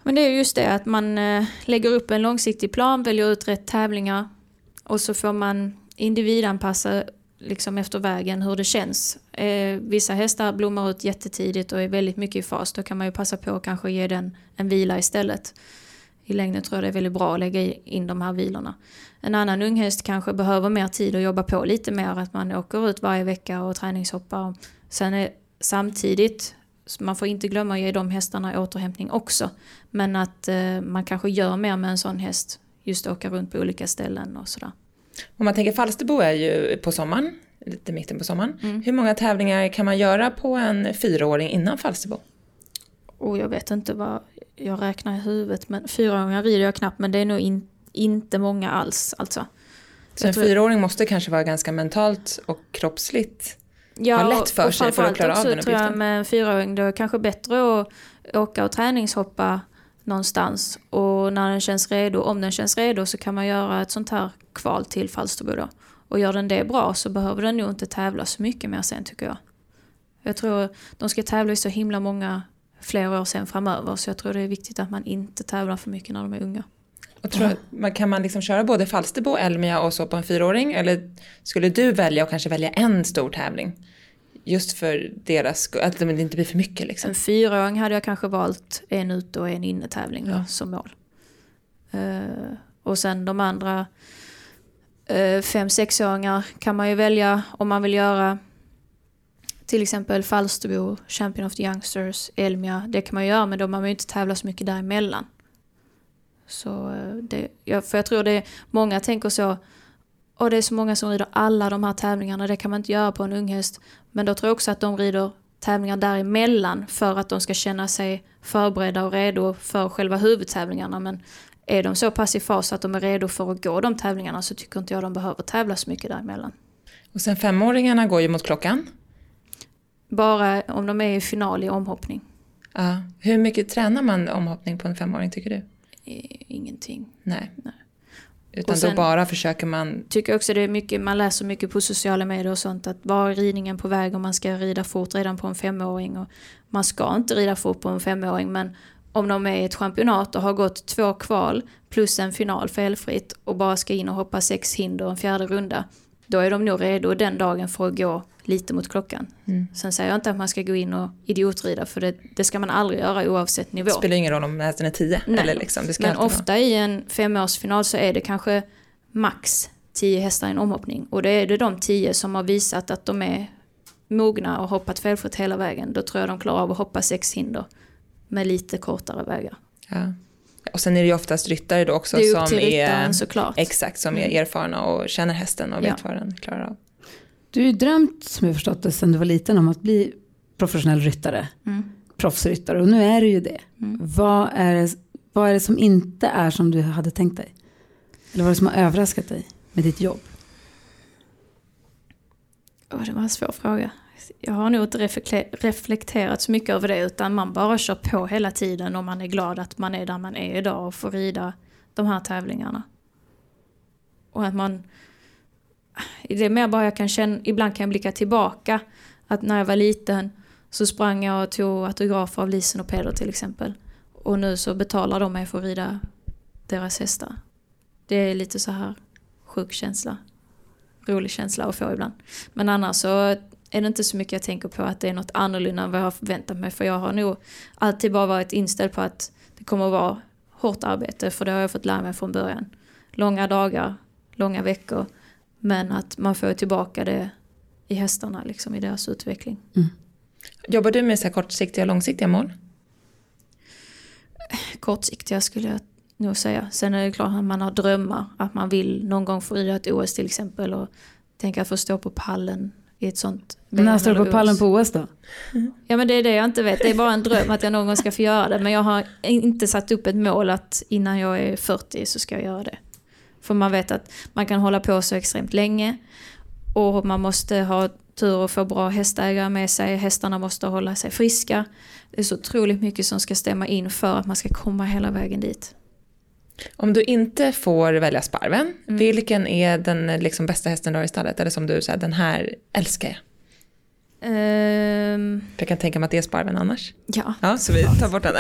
Men det är just det att man eh, lägger upp en långsiktig plan, väljer ut rätt tävlingar och så får man individanpassa liksom efter vägen hur det känns. Eh, vissa hästar blommar ut jättetidigt och är väldigt mycket i fas. Då kan man ju passa på att kanske ge den en vila istället. I längden tror jag det är väldigt bra att lägga in de här vilorna. En annan unghäst kanske behöver mer tid att jobba på lite mer. Att man åker ut varje vecka och träningshoppar. Sen är samtidigt, man får inte glömma att ge de hästarna återhämtning också. Men att eh, man kanske gör mer med en sån häst. Just åka runt på olika ställen och sådär. Om man tänker Falsterbo är ju på sommaren, lite mitten på sommaren. Mm. Hur många tävlingar kan man göra på en fyraåring innan Falsterbo? Och jag vet inte vad jag räknar i huvudet, men fyraåringar rider jag knappt, men det är nog in, inte många alls. Alltså. Så en fyraåring måste kanske vara ganska mentalt och kroppsligt ja, ha lätt för sig för att klara av den uppgiften? tror jag med en fyraåring det är kanske bättre att åka och träningshoppa någonstans och när den känns redo, om den känns redo så kan man göra ett sånt här kval till Falsterbo då. Och gör den det bra så behöver den nog inte tävla så mycket mer sen tycker jag. Jag tror de ska tävla i så himla många fler år sen framöver så jag tror det är viktigt att man inte tävlar för mycket när de är unga. Och tror, kan man liksom köra både Falsterbo, Elmia och så på en fyraåring? Eller skulle du välja och kanske välja en stor tävling? Just för deras skull, att det inte blir för mycket liksom. En fyraåring hade jag kanske valt en ute och en innetävling ja. som mål. Uh, och sen de andra uh, fem, sexåringar kan man ju välja om man vill göra till exempel Falsterbo, Champion of the Youngsters, Elmia. Det kan man göra men då man ju inte tävla så mycket däremellan. Så eh, det, jag, för jag tror det är, många tänker så och det är så många som rider alla de här tävlingarna, det kan man inte göra på en unghäst. Men då tror jag också att de rider tävlingar däremellan för att de ska känna sig förberedda och redo för själva huvudtävlingarna. Men är de så pass i fas att de är redo för att gå de tävlingarna så tycker inte jag de behöver tävla så mycket däremellan. Och sen femåringarna går ju mot klockan? Bara om de är i final i omhoppning. Ja. Hur mycket tränar man omhoppning på en femåring tycker du? Ingenting. Nej. Nej. Utan då bara försöker man... Tycker också det är mycket, man läser mycket på sociala medier och sånt att var är ridningen på väg om man ska rida fort redan på en femåring. Och man ska inte rida fort på en femåring men om de är i ett championat och har gått två kval plus en final felfritt och bara ska in och hoppa sex hinder och en fjärde runda. Då är de nog redo den dagen för att gå lite mot klockan. Mm. Sen säger jag inte att man ska gå in och idiotrida för det, det ska man aldrig göra oavsett nivå. Det spelar ingen roll om hästen är tio. Eller liksom, det Men ofta vara. i en femårsfinal så är det kanske max tio hästar i en omhoppning. Och då är det de tio som har visat att de är mogna och hoppat felfritt hela vägen. Då tror jag de klarar av att hoppa sex hinder med lite kortare vägar. Ja. Och sen är det ju oftast ryttare då också det är upp som till är, såklart. Exakt, som är mm. erfarna och känner hästen och vet ja. vad den klarar av. Du har ju drömt, som jag förstått det, sedan du var liten om att bli professionell ryttare. Mm. Proffsryttare och nu är du ju det. Mm. Vad, är det. vad är det som inte är som du hade tänkt dig? Eller vad är det som har överraskat dig med ditt jobb? Oh, det var en svår fråga. Jag har nog inte reflekterat så mycket över det utan man bara kör på hela tiden och man är glad att man är där man är idag och får rida de här tävlingarna. Och att man det är mer bara jag kan känna, ibland kan jag blicka tillbaka. Att när jag var liten så sprang jag och tog autografer av Lisen och Peder till exempel. Och nu så betalar de mig för att rida deras hästar. Det är lite så här sjuk känsla. Rolig känsla att få ibland. Men annars så är det inte så mycket jag tänker på att det är något annorlunda än vad jag har förväntat mig. För jag har nog alltid bara varit inställd på att det kommer att vara hårt arbete. För det har jag fått lära mig från början. Långa dagar, långa veckor. Men att man får tillbaka det i hästarna, liksom, i deras utveckling. Mm. Jobbar du med så här kortsiktiga och långsiktiga mål? Kortsiktiga skulle jag nog säga. Sen är det klart att man har drömmar. Att man vill någon gång få rida ett OS till exempel. Och tänka att få stå på pallen i ett sånt När står du på pallen på OS då? Ja men det är det jag inte vet. Det är bara en dröm att jag någon gång ska få göra det. Men jag har inte satt upp ett mål att innan jag är 40 så ska jag göra det. För man vet att man kan hålla på så extremt länge. Och man måste ha tur att få bra hästägare med sig. Hästarna måste hålla sig friska. Det är så otroligt mycket som ska stämma in för att man ska komma hela vägen dit. Om du inte får välja sparven, vilken är den liksom bästa hästen du har i stallet? Eller som du säger, den här älskar jag. För jag kan tänka mig att det är sparven annars. ja, Ja, så vi tar bort den.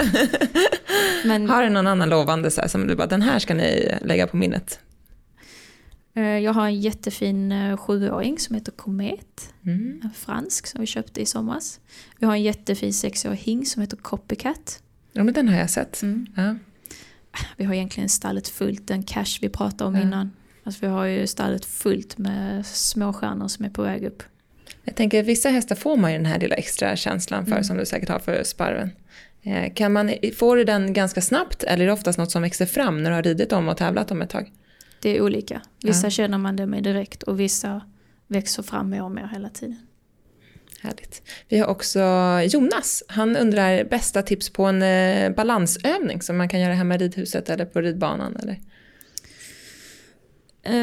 men Har du någon annan lovande så här, som du bara, den här ska ni lägga på minnet? eh, jag har en jättefin eh, sjuåring som heter Komet. Mm. En fransk som vi köpte i somras. Vi har en jättefin sexårig hing som heter Copycat. Ja, men den har jag sett. Mm. Ja. Vi har egentligen stallet fullt, den cash vi pratade om Ja. innan. Alltså vi har ju stallet fullt med småstjärnor som är på väg upp. Jag tänker, vissa hästar får man ju den här lilla extra känslan för, Mm. som du säkert har för sparven. Eh, Kan man, får du den ganska snabbt eller är det oftast något som växer fram när du har ridit dem och tävlat om ett tag? Det är olika. Vissa Ja. känner man det med direkt och vissa växer fram mer och mer hela tiden. Härligt. Vi har också Jonas. Han undrar bästa tips på en eh, balansövning som man kan göra hemma i ridhuset eller på ridbanan. Eller?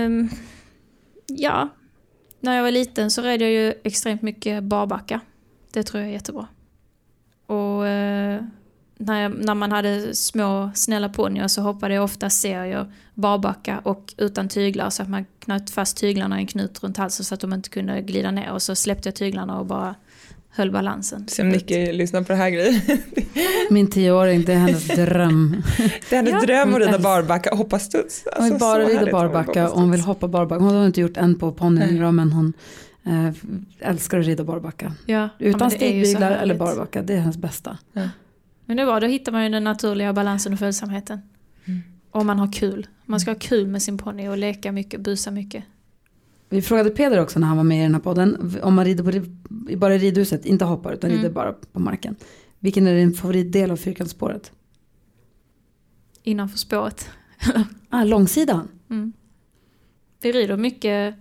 Um, ja, när jag var liten så red jag ju extremt mycket barbacka. Det tror jag är jättebra. Och eh, när, jag, när man hade små snälla ponnyer så hoppade jag ofta serier barbacka och utan tyglar så att man knöt fast tyglarna i en knut runt halsen så att de inte kunde glida ner och så släppte jag tyglarna och bara höll balansen. Se om Nicky lyssnar på det här grejen. Min tioåring, det är hennes dröm. Det är hennes Ja. dröm att rida barbacka och hoppa studs. Hon vill Alltså, bara rida barbacka och hon vill hoppa barbacka. Hon har inte gjort en på ponnyn men hon eh, älskar att rida barbacka. Ja, ja, Utan så stigbyglar eller barbacka, det är hennes bästa. Men det var, då hittar man ju den naturliga balansen och följsamheten. Mm. Och man har kul. Man ska ha kul med sin ponny och leka mycket, busa mycket. Vi frågade Peder också när han var med i den här podden, om man rider på, bara i ridhuset, inte hoppar utan Mm. rider bara på marken. Vilken är din favoritdel av fyrkantsspåret? Innanför spåret. Ah, långsidan. Mm. Vi rider mycket,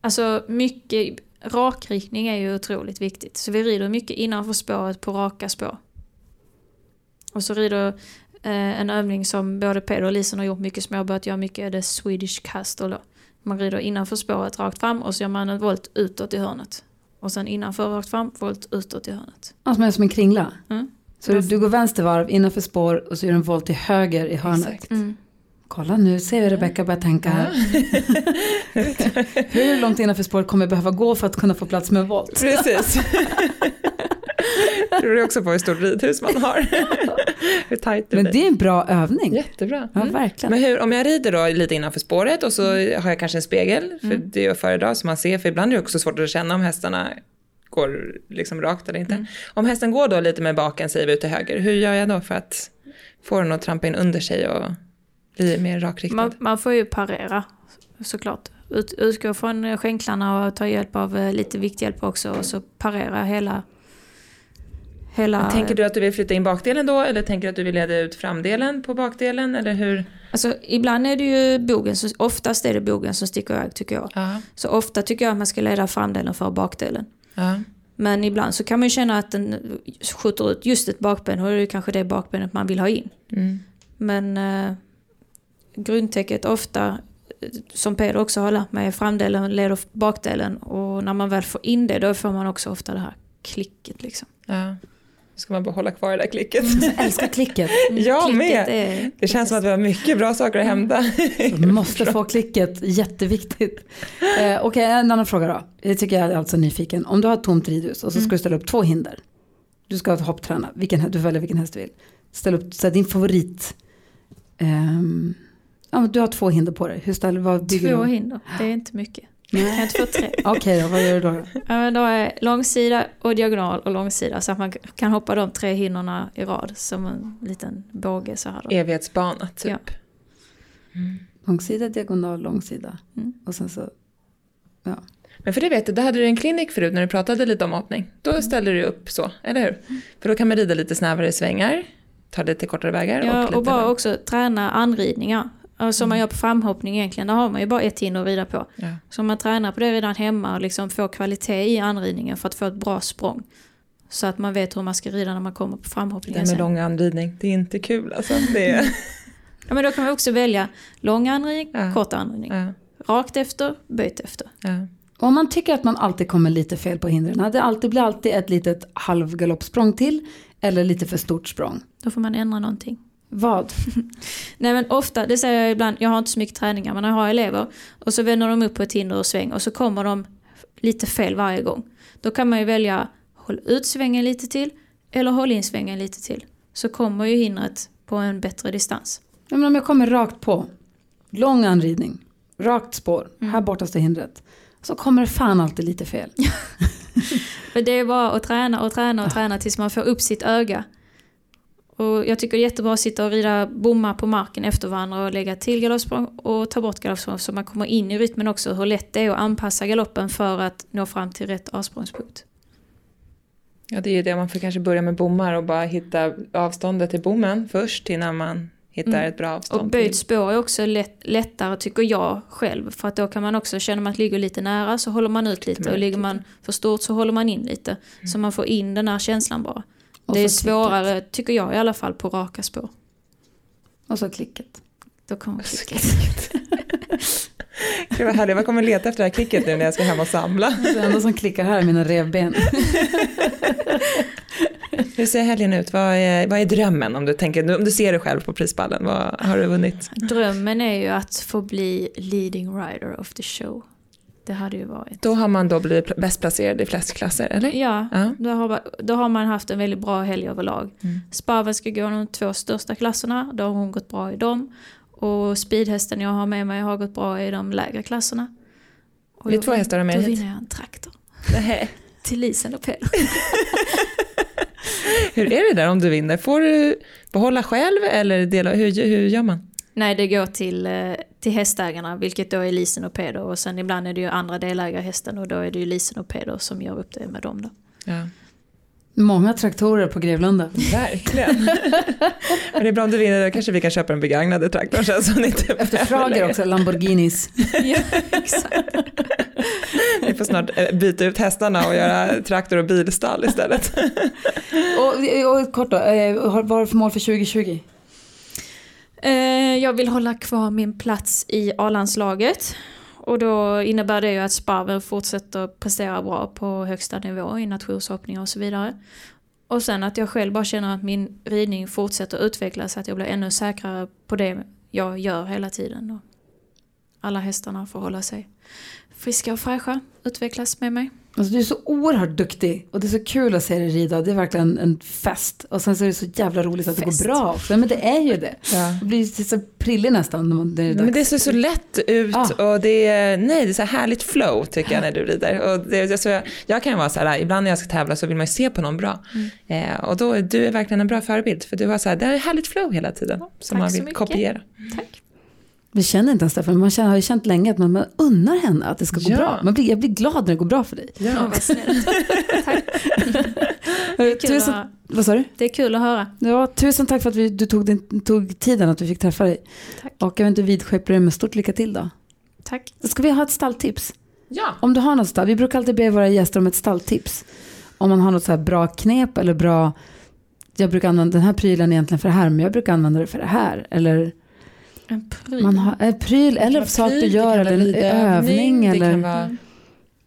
alltså mycket, rakriktning är ju otroligt viktigt. Så vi rider mycket innanför spåret på raka spår. Och så rider eh, en övning som både Peder och Lisen har gjort mycket småbåt, gör mycket är det Swedish castle då. Man rider innanför spåret rakt fram och så gör man en volt utåt i hörnet. Och sen innanför rakt fram, volt utåt i hörnet. Ah, som är som en kringla. Mm. Så du, du går vänster varv innanför spår och så gör du en volt till höger i hörnet. Exakt. Mm. Kolla nu, ser vi Rebecka börja tänka här. Hur långt innanför spåret kommer jag behöva gå för att kunna få plats med en volt? Precis. Tror du också på hur stort ridhus man har? hur tajt det Men det är en bra övning. Jättebra. Ja, Mm. verkligen. Men hur, om jag rider då lite innanför spåret och så Mm. har jag kanske en spegel, för det är jag föredrar så man ser, för ibland är det också svårt att känna om hästarna går liksom rakt eller inte. Mm. Om hästen går då lite med baken, säger vi ut till höger, hur gör jag då för att få den att trampa in under sig och bli mer rakriktad? Man, man får ju parera såklart. Ut, utgå från skänklarna och ta hjälp av eh, lite vikthjälp också och så parera hela... hela Tänker du att du vill flytta in bakdelen då eller tänker du att du vill leda ut framdelen på bakdelen eller hur? Alltså ibland är det ju bogen, som, oftast är det bogen som sticker iväg tycker jag. Ja. Så ofta tycker jag att man ska leda framdelen för bakdelen. ja. Men ibland så kan man ju känna att den skjuter ut just ett bakben och det är kanske det bakbenet man vill ha in. Mm. Men eh, grundtäcket ofta, eh, som Peder också har lärt mig, framdelen leder bakdelen och när man väl får in det då får man också ofta det här klicket liksom. ja. Ska man bara hålla kvar det där klicket. Jag älskar klicket. Jag Klicket med. är- Det känns som att vi har mycket bra saker att hämta. Du måste få klicket, jätteviktigt. Eh, Okej, en annan fråga då. Det tycker jag är alltså nyfiken. Om du har ett tomt ridhus och så ska du ställa upp två hinder. Du ska hoppträna, vilken, du väljer vilken häst du vill. Ställ upp så din favorit. ehm, ja, du har två hinder på dig. Hur ställer, vad bygger Två du? hinder, det är inte mycket. Kan jag inte få tre? Okej då, vad gör du då? Ja, men då är långsida och diagonal och långsida så att man kan hoppa de tre hinnorna i rad som en liten båge så här. Då. Evighetsbana typ. Ja. Långsida, diagonal, långsida. Mm. Och sen så, ja. Men för det vet du, då hade du en klinik förut när du pratade lite om hoppning. Då ställde du upp så, eller hur? För då kan man rida lite snävare svängar, ta lite kortare vägar Ja, och och, bara också träna anridningar. Ja, Som man gör på framhoppning egentligen, där har man ju bara ett hinder att rida på. Ja. Så om man tränar på det redan hemma och liksom får kvalitet i anridningen för att få ett bra språng. Så att man vet hur man ska rida när man kommer på Det framhoppningen med sen. lång anridning, det är inte kul alltså. Det är... Ja, men då kan man också välja lång anridning, Ja. kort anridning. ja, Rakt efter, böjt efter. ja. Om man tycker att man alltid kommer lite fel på hindren, det alltid blir alltid ett litet halvgaloppsprång till eller lite för stort språng. Då får man ändra någonting. Vad? Nej men ofta, det säger jag ibland, jag har inte så mycket träningar men jag har elever och så vänder de upp på ett hinder och sväng och så kommer de lite fel varje gång. Då kan man ju välja håll ut svängen lite till eller håll in svängen lite till. Så kommer ju hindret på en bättre distans. Ja, men om jag kommer rakt på, lång anridning, rakt spår, Mm. här borta står hindret. Så kommer det fan alltid lite fel. För det är bara att träna och träna och träna tills man får upp sitt öga. Och jag tycker det är jättebra att sitta och rida bommar på marken efter varandra och lägga till galoppsprång och ta bort galoppsprång så man kommer in i rytmen också. Hur lätt det är att anpassa galoppen för att nå fram till rätt avsprångspunkt. Ja, det är ju det. Man får kanske börja med bommar och bara hitta avståndet till bommen först innan man hittar Mm. ett bra avstånd. Och böjt spår är också lätt, lättare tycker jag själv. För att då kan man också, känner man att ligger lite nära så håller man ut lite och ligger man för stort så håller man in lite. Så man får in den här känslan bara. Och det är svårare, tycker jag i alla fall, på raka spår. Och så klicket. Då kommer klicket. Gud vad härligt, jag kommer leta efter det här klicket nu när jag ska hem och samla. Det enda som klickar här är mina revben. Hur ser helgen ut? Vad är, vad är drömmen om du, tänker, om du ser dig själv på prispallen? Vad har du vunnit? Drömmen är ju att få bli leading rider of the show. Det hade ju varit. Då har man då blivit bäst placerad i flest klasser, eller? Ja, Ja. Då, har, då har man haft en väldigt bra helg överlag. Mm. Sparven ska gå de två största klasserna, då har hon gått bra i dem. Och speedhästen jag har med mig har gått bra i de lägre klasserna. Och Vilka två hästar med Då vinner jag en traktor. Till Lisen och Peder. Hur är det där om du vinner? Får du behålla själv eller dela, hur, hur gör man? Nej, det går till, eh, till hästägarna, vilket då är Lisen och Peder. Och sen ibland är det ju andra delägare i hästen och då är det ju Lisen och Peder som gör upp det med dem då. Ja. Många traktorer på Grevlunda. Verkligen. Men det är bra om du vinner, då kanske vi kan köpa en begagnad traktor sen som ni inte Efterfrågar också Lamborghinis. ja, exakt. Vi får snart eh, byta ut hästarna och göra traktor och bilstall istället. Och, och kort då, eh, vad har du för mål för 2020? Eh, jag vill hålla kvar min plats i A-landslaget. Och då innebär det ju att Sparven fortsätter prestera bra på högsta nivå i nationshoppningar och så vidare. Och sen att jag själv bara känner att min ridning fortsätter utvecklas, så att jag blir ännu säkrare på det jag gör hela tiden. Och alla hästarna får hålla sig friska och fräscha, utvecklas med mig. Alltså, du är så oerhört duktig och det är så kul att se dig rida. Det är verkligen en fest. Och sen så är det så jävla roligt att det Fest. går bra också. Men det är ju det. Ja. Det blir så prillig nästan när det är dags. Men det ser så lätt ut Ja. och det är, nej, det är så här härligt flow tycker jag när du rider. Och det, det, så jag, jag kan vara så här, ibland när jag ska tävla så vill man ju se på någon bra. Eh, och då är du verkligen en bra förebild för du har så här, det är härligt flow hela tiden som tack man vill kopiera. Tack. Vi känner inte ens Stefan, man känner, har ju känt länge att man, man unnar henne att det ska gå Ja. bra. Man blir, jag blir glad när det går bra för dig. Ja, vad snällt. Tack. Eh, Kul Tusen, att, vad sa du? det är kul att höra. Ja, tusen tack för att vi, du tog, din, tog tiden att vi fick träffa dig. Tack. Och jag vet inte, vidskepar dig med stort lycka till då. Tack. Ska vi ha ett stalltips? Ja. Om du har något stall, vi brukar alltid be våra gäster om ett stalltips. Om man har något så här bra knep eller bra, jag brukar använda den här prylen egentligen för det här, men jag brukar använda det för det här. Eller En pryl. man har en pryl eller Det sak du gör eller en övning. Det eller, kan vara, Mm.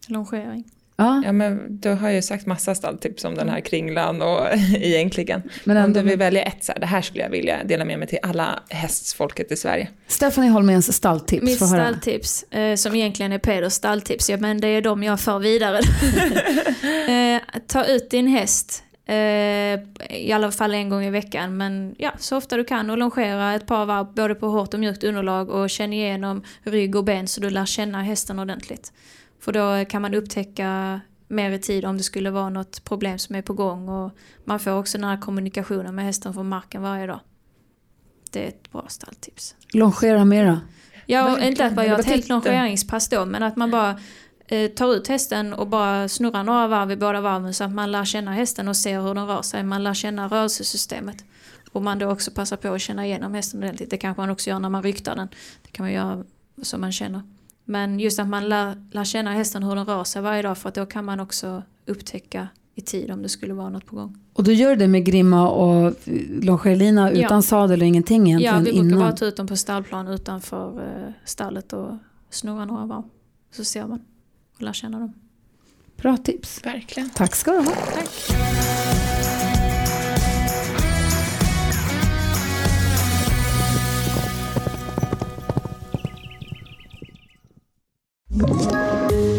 Longering. ja, ja, men du har ju sagt massa stalltips om den här kringlan och egentligen. men Om ändå, du vill välja ett så här, det här skulle jag vilja dela med mig till alla hästfolket i Sverige. Stephanie Holméns stalltips. Mitt stalltips, eh, som egentligen är Peders stalltips, ja, men det är de jag för vidare. eh, ta ut din häst, i alla fall en gång i veckan, men ja, så ofta du kan och longera ett par varv både på hårt och mjukt underlag och känn igenom rygg och ben så du lär känna hästen ordentligt. För då kan man upptäcka mer i tid om det skulle vara något problem som är på gång och man får också den här kommunikationen med hästen från marken varje dag. Det är ett bra stalltips. Longera mera. Ja, inte att man gör ett helt longeringspass då, men att man bara eh, tar ut hästen och bara snurrar några varv i båda varven så att man lär känna hästen och ser hur den rör sig. Man lär känna rörelsesystemet. Och man då också passar på att känna igenom hästen ordentligt. Det kanske man också gör när man ryktar den. Det kan man göra som man känner. Men just att man lär, lär känna hästen hur den rör sig varje dag för att då kan man också upptäcka i tid om det skulle vara något på gång. Och du gör det med grimma och longerlina Ja. utan sadel och ingenting Ja, egentligen vi brukar innan. bara ta ut dem på stallplan utanför eh, stallet och snurra några varv. Så ser man. Och lära känna dem. Bra tips. Verkligen. Tack ska du ha. Ett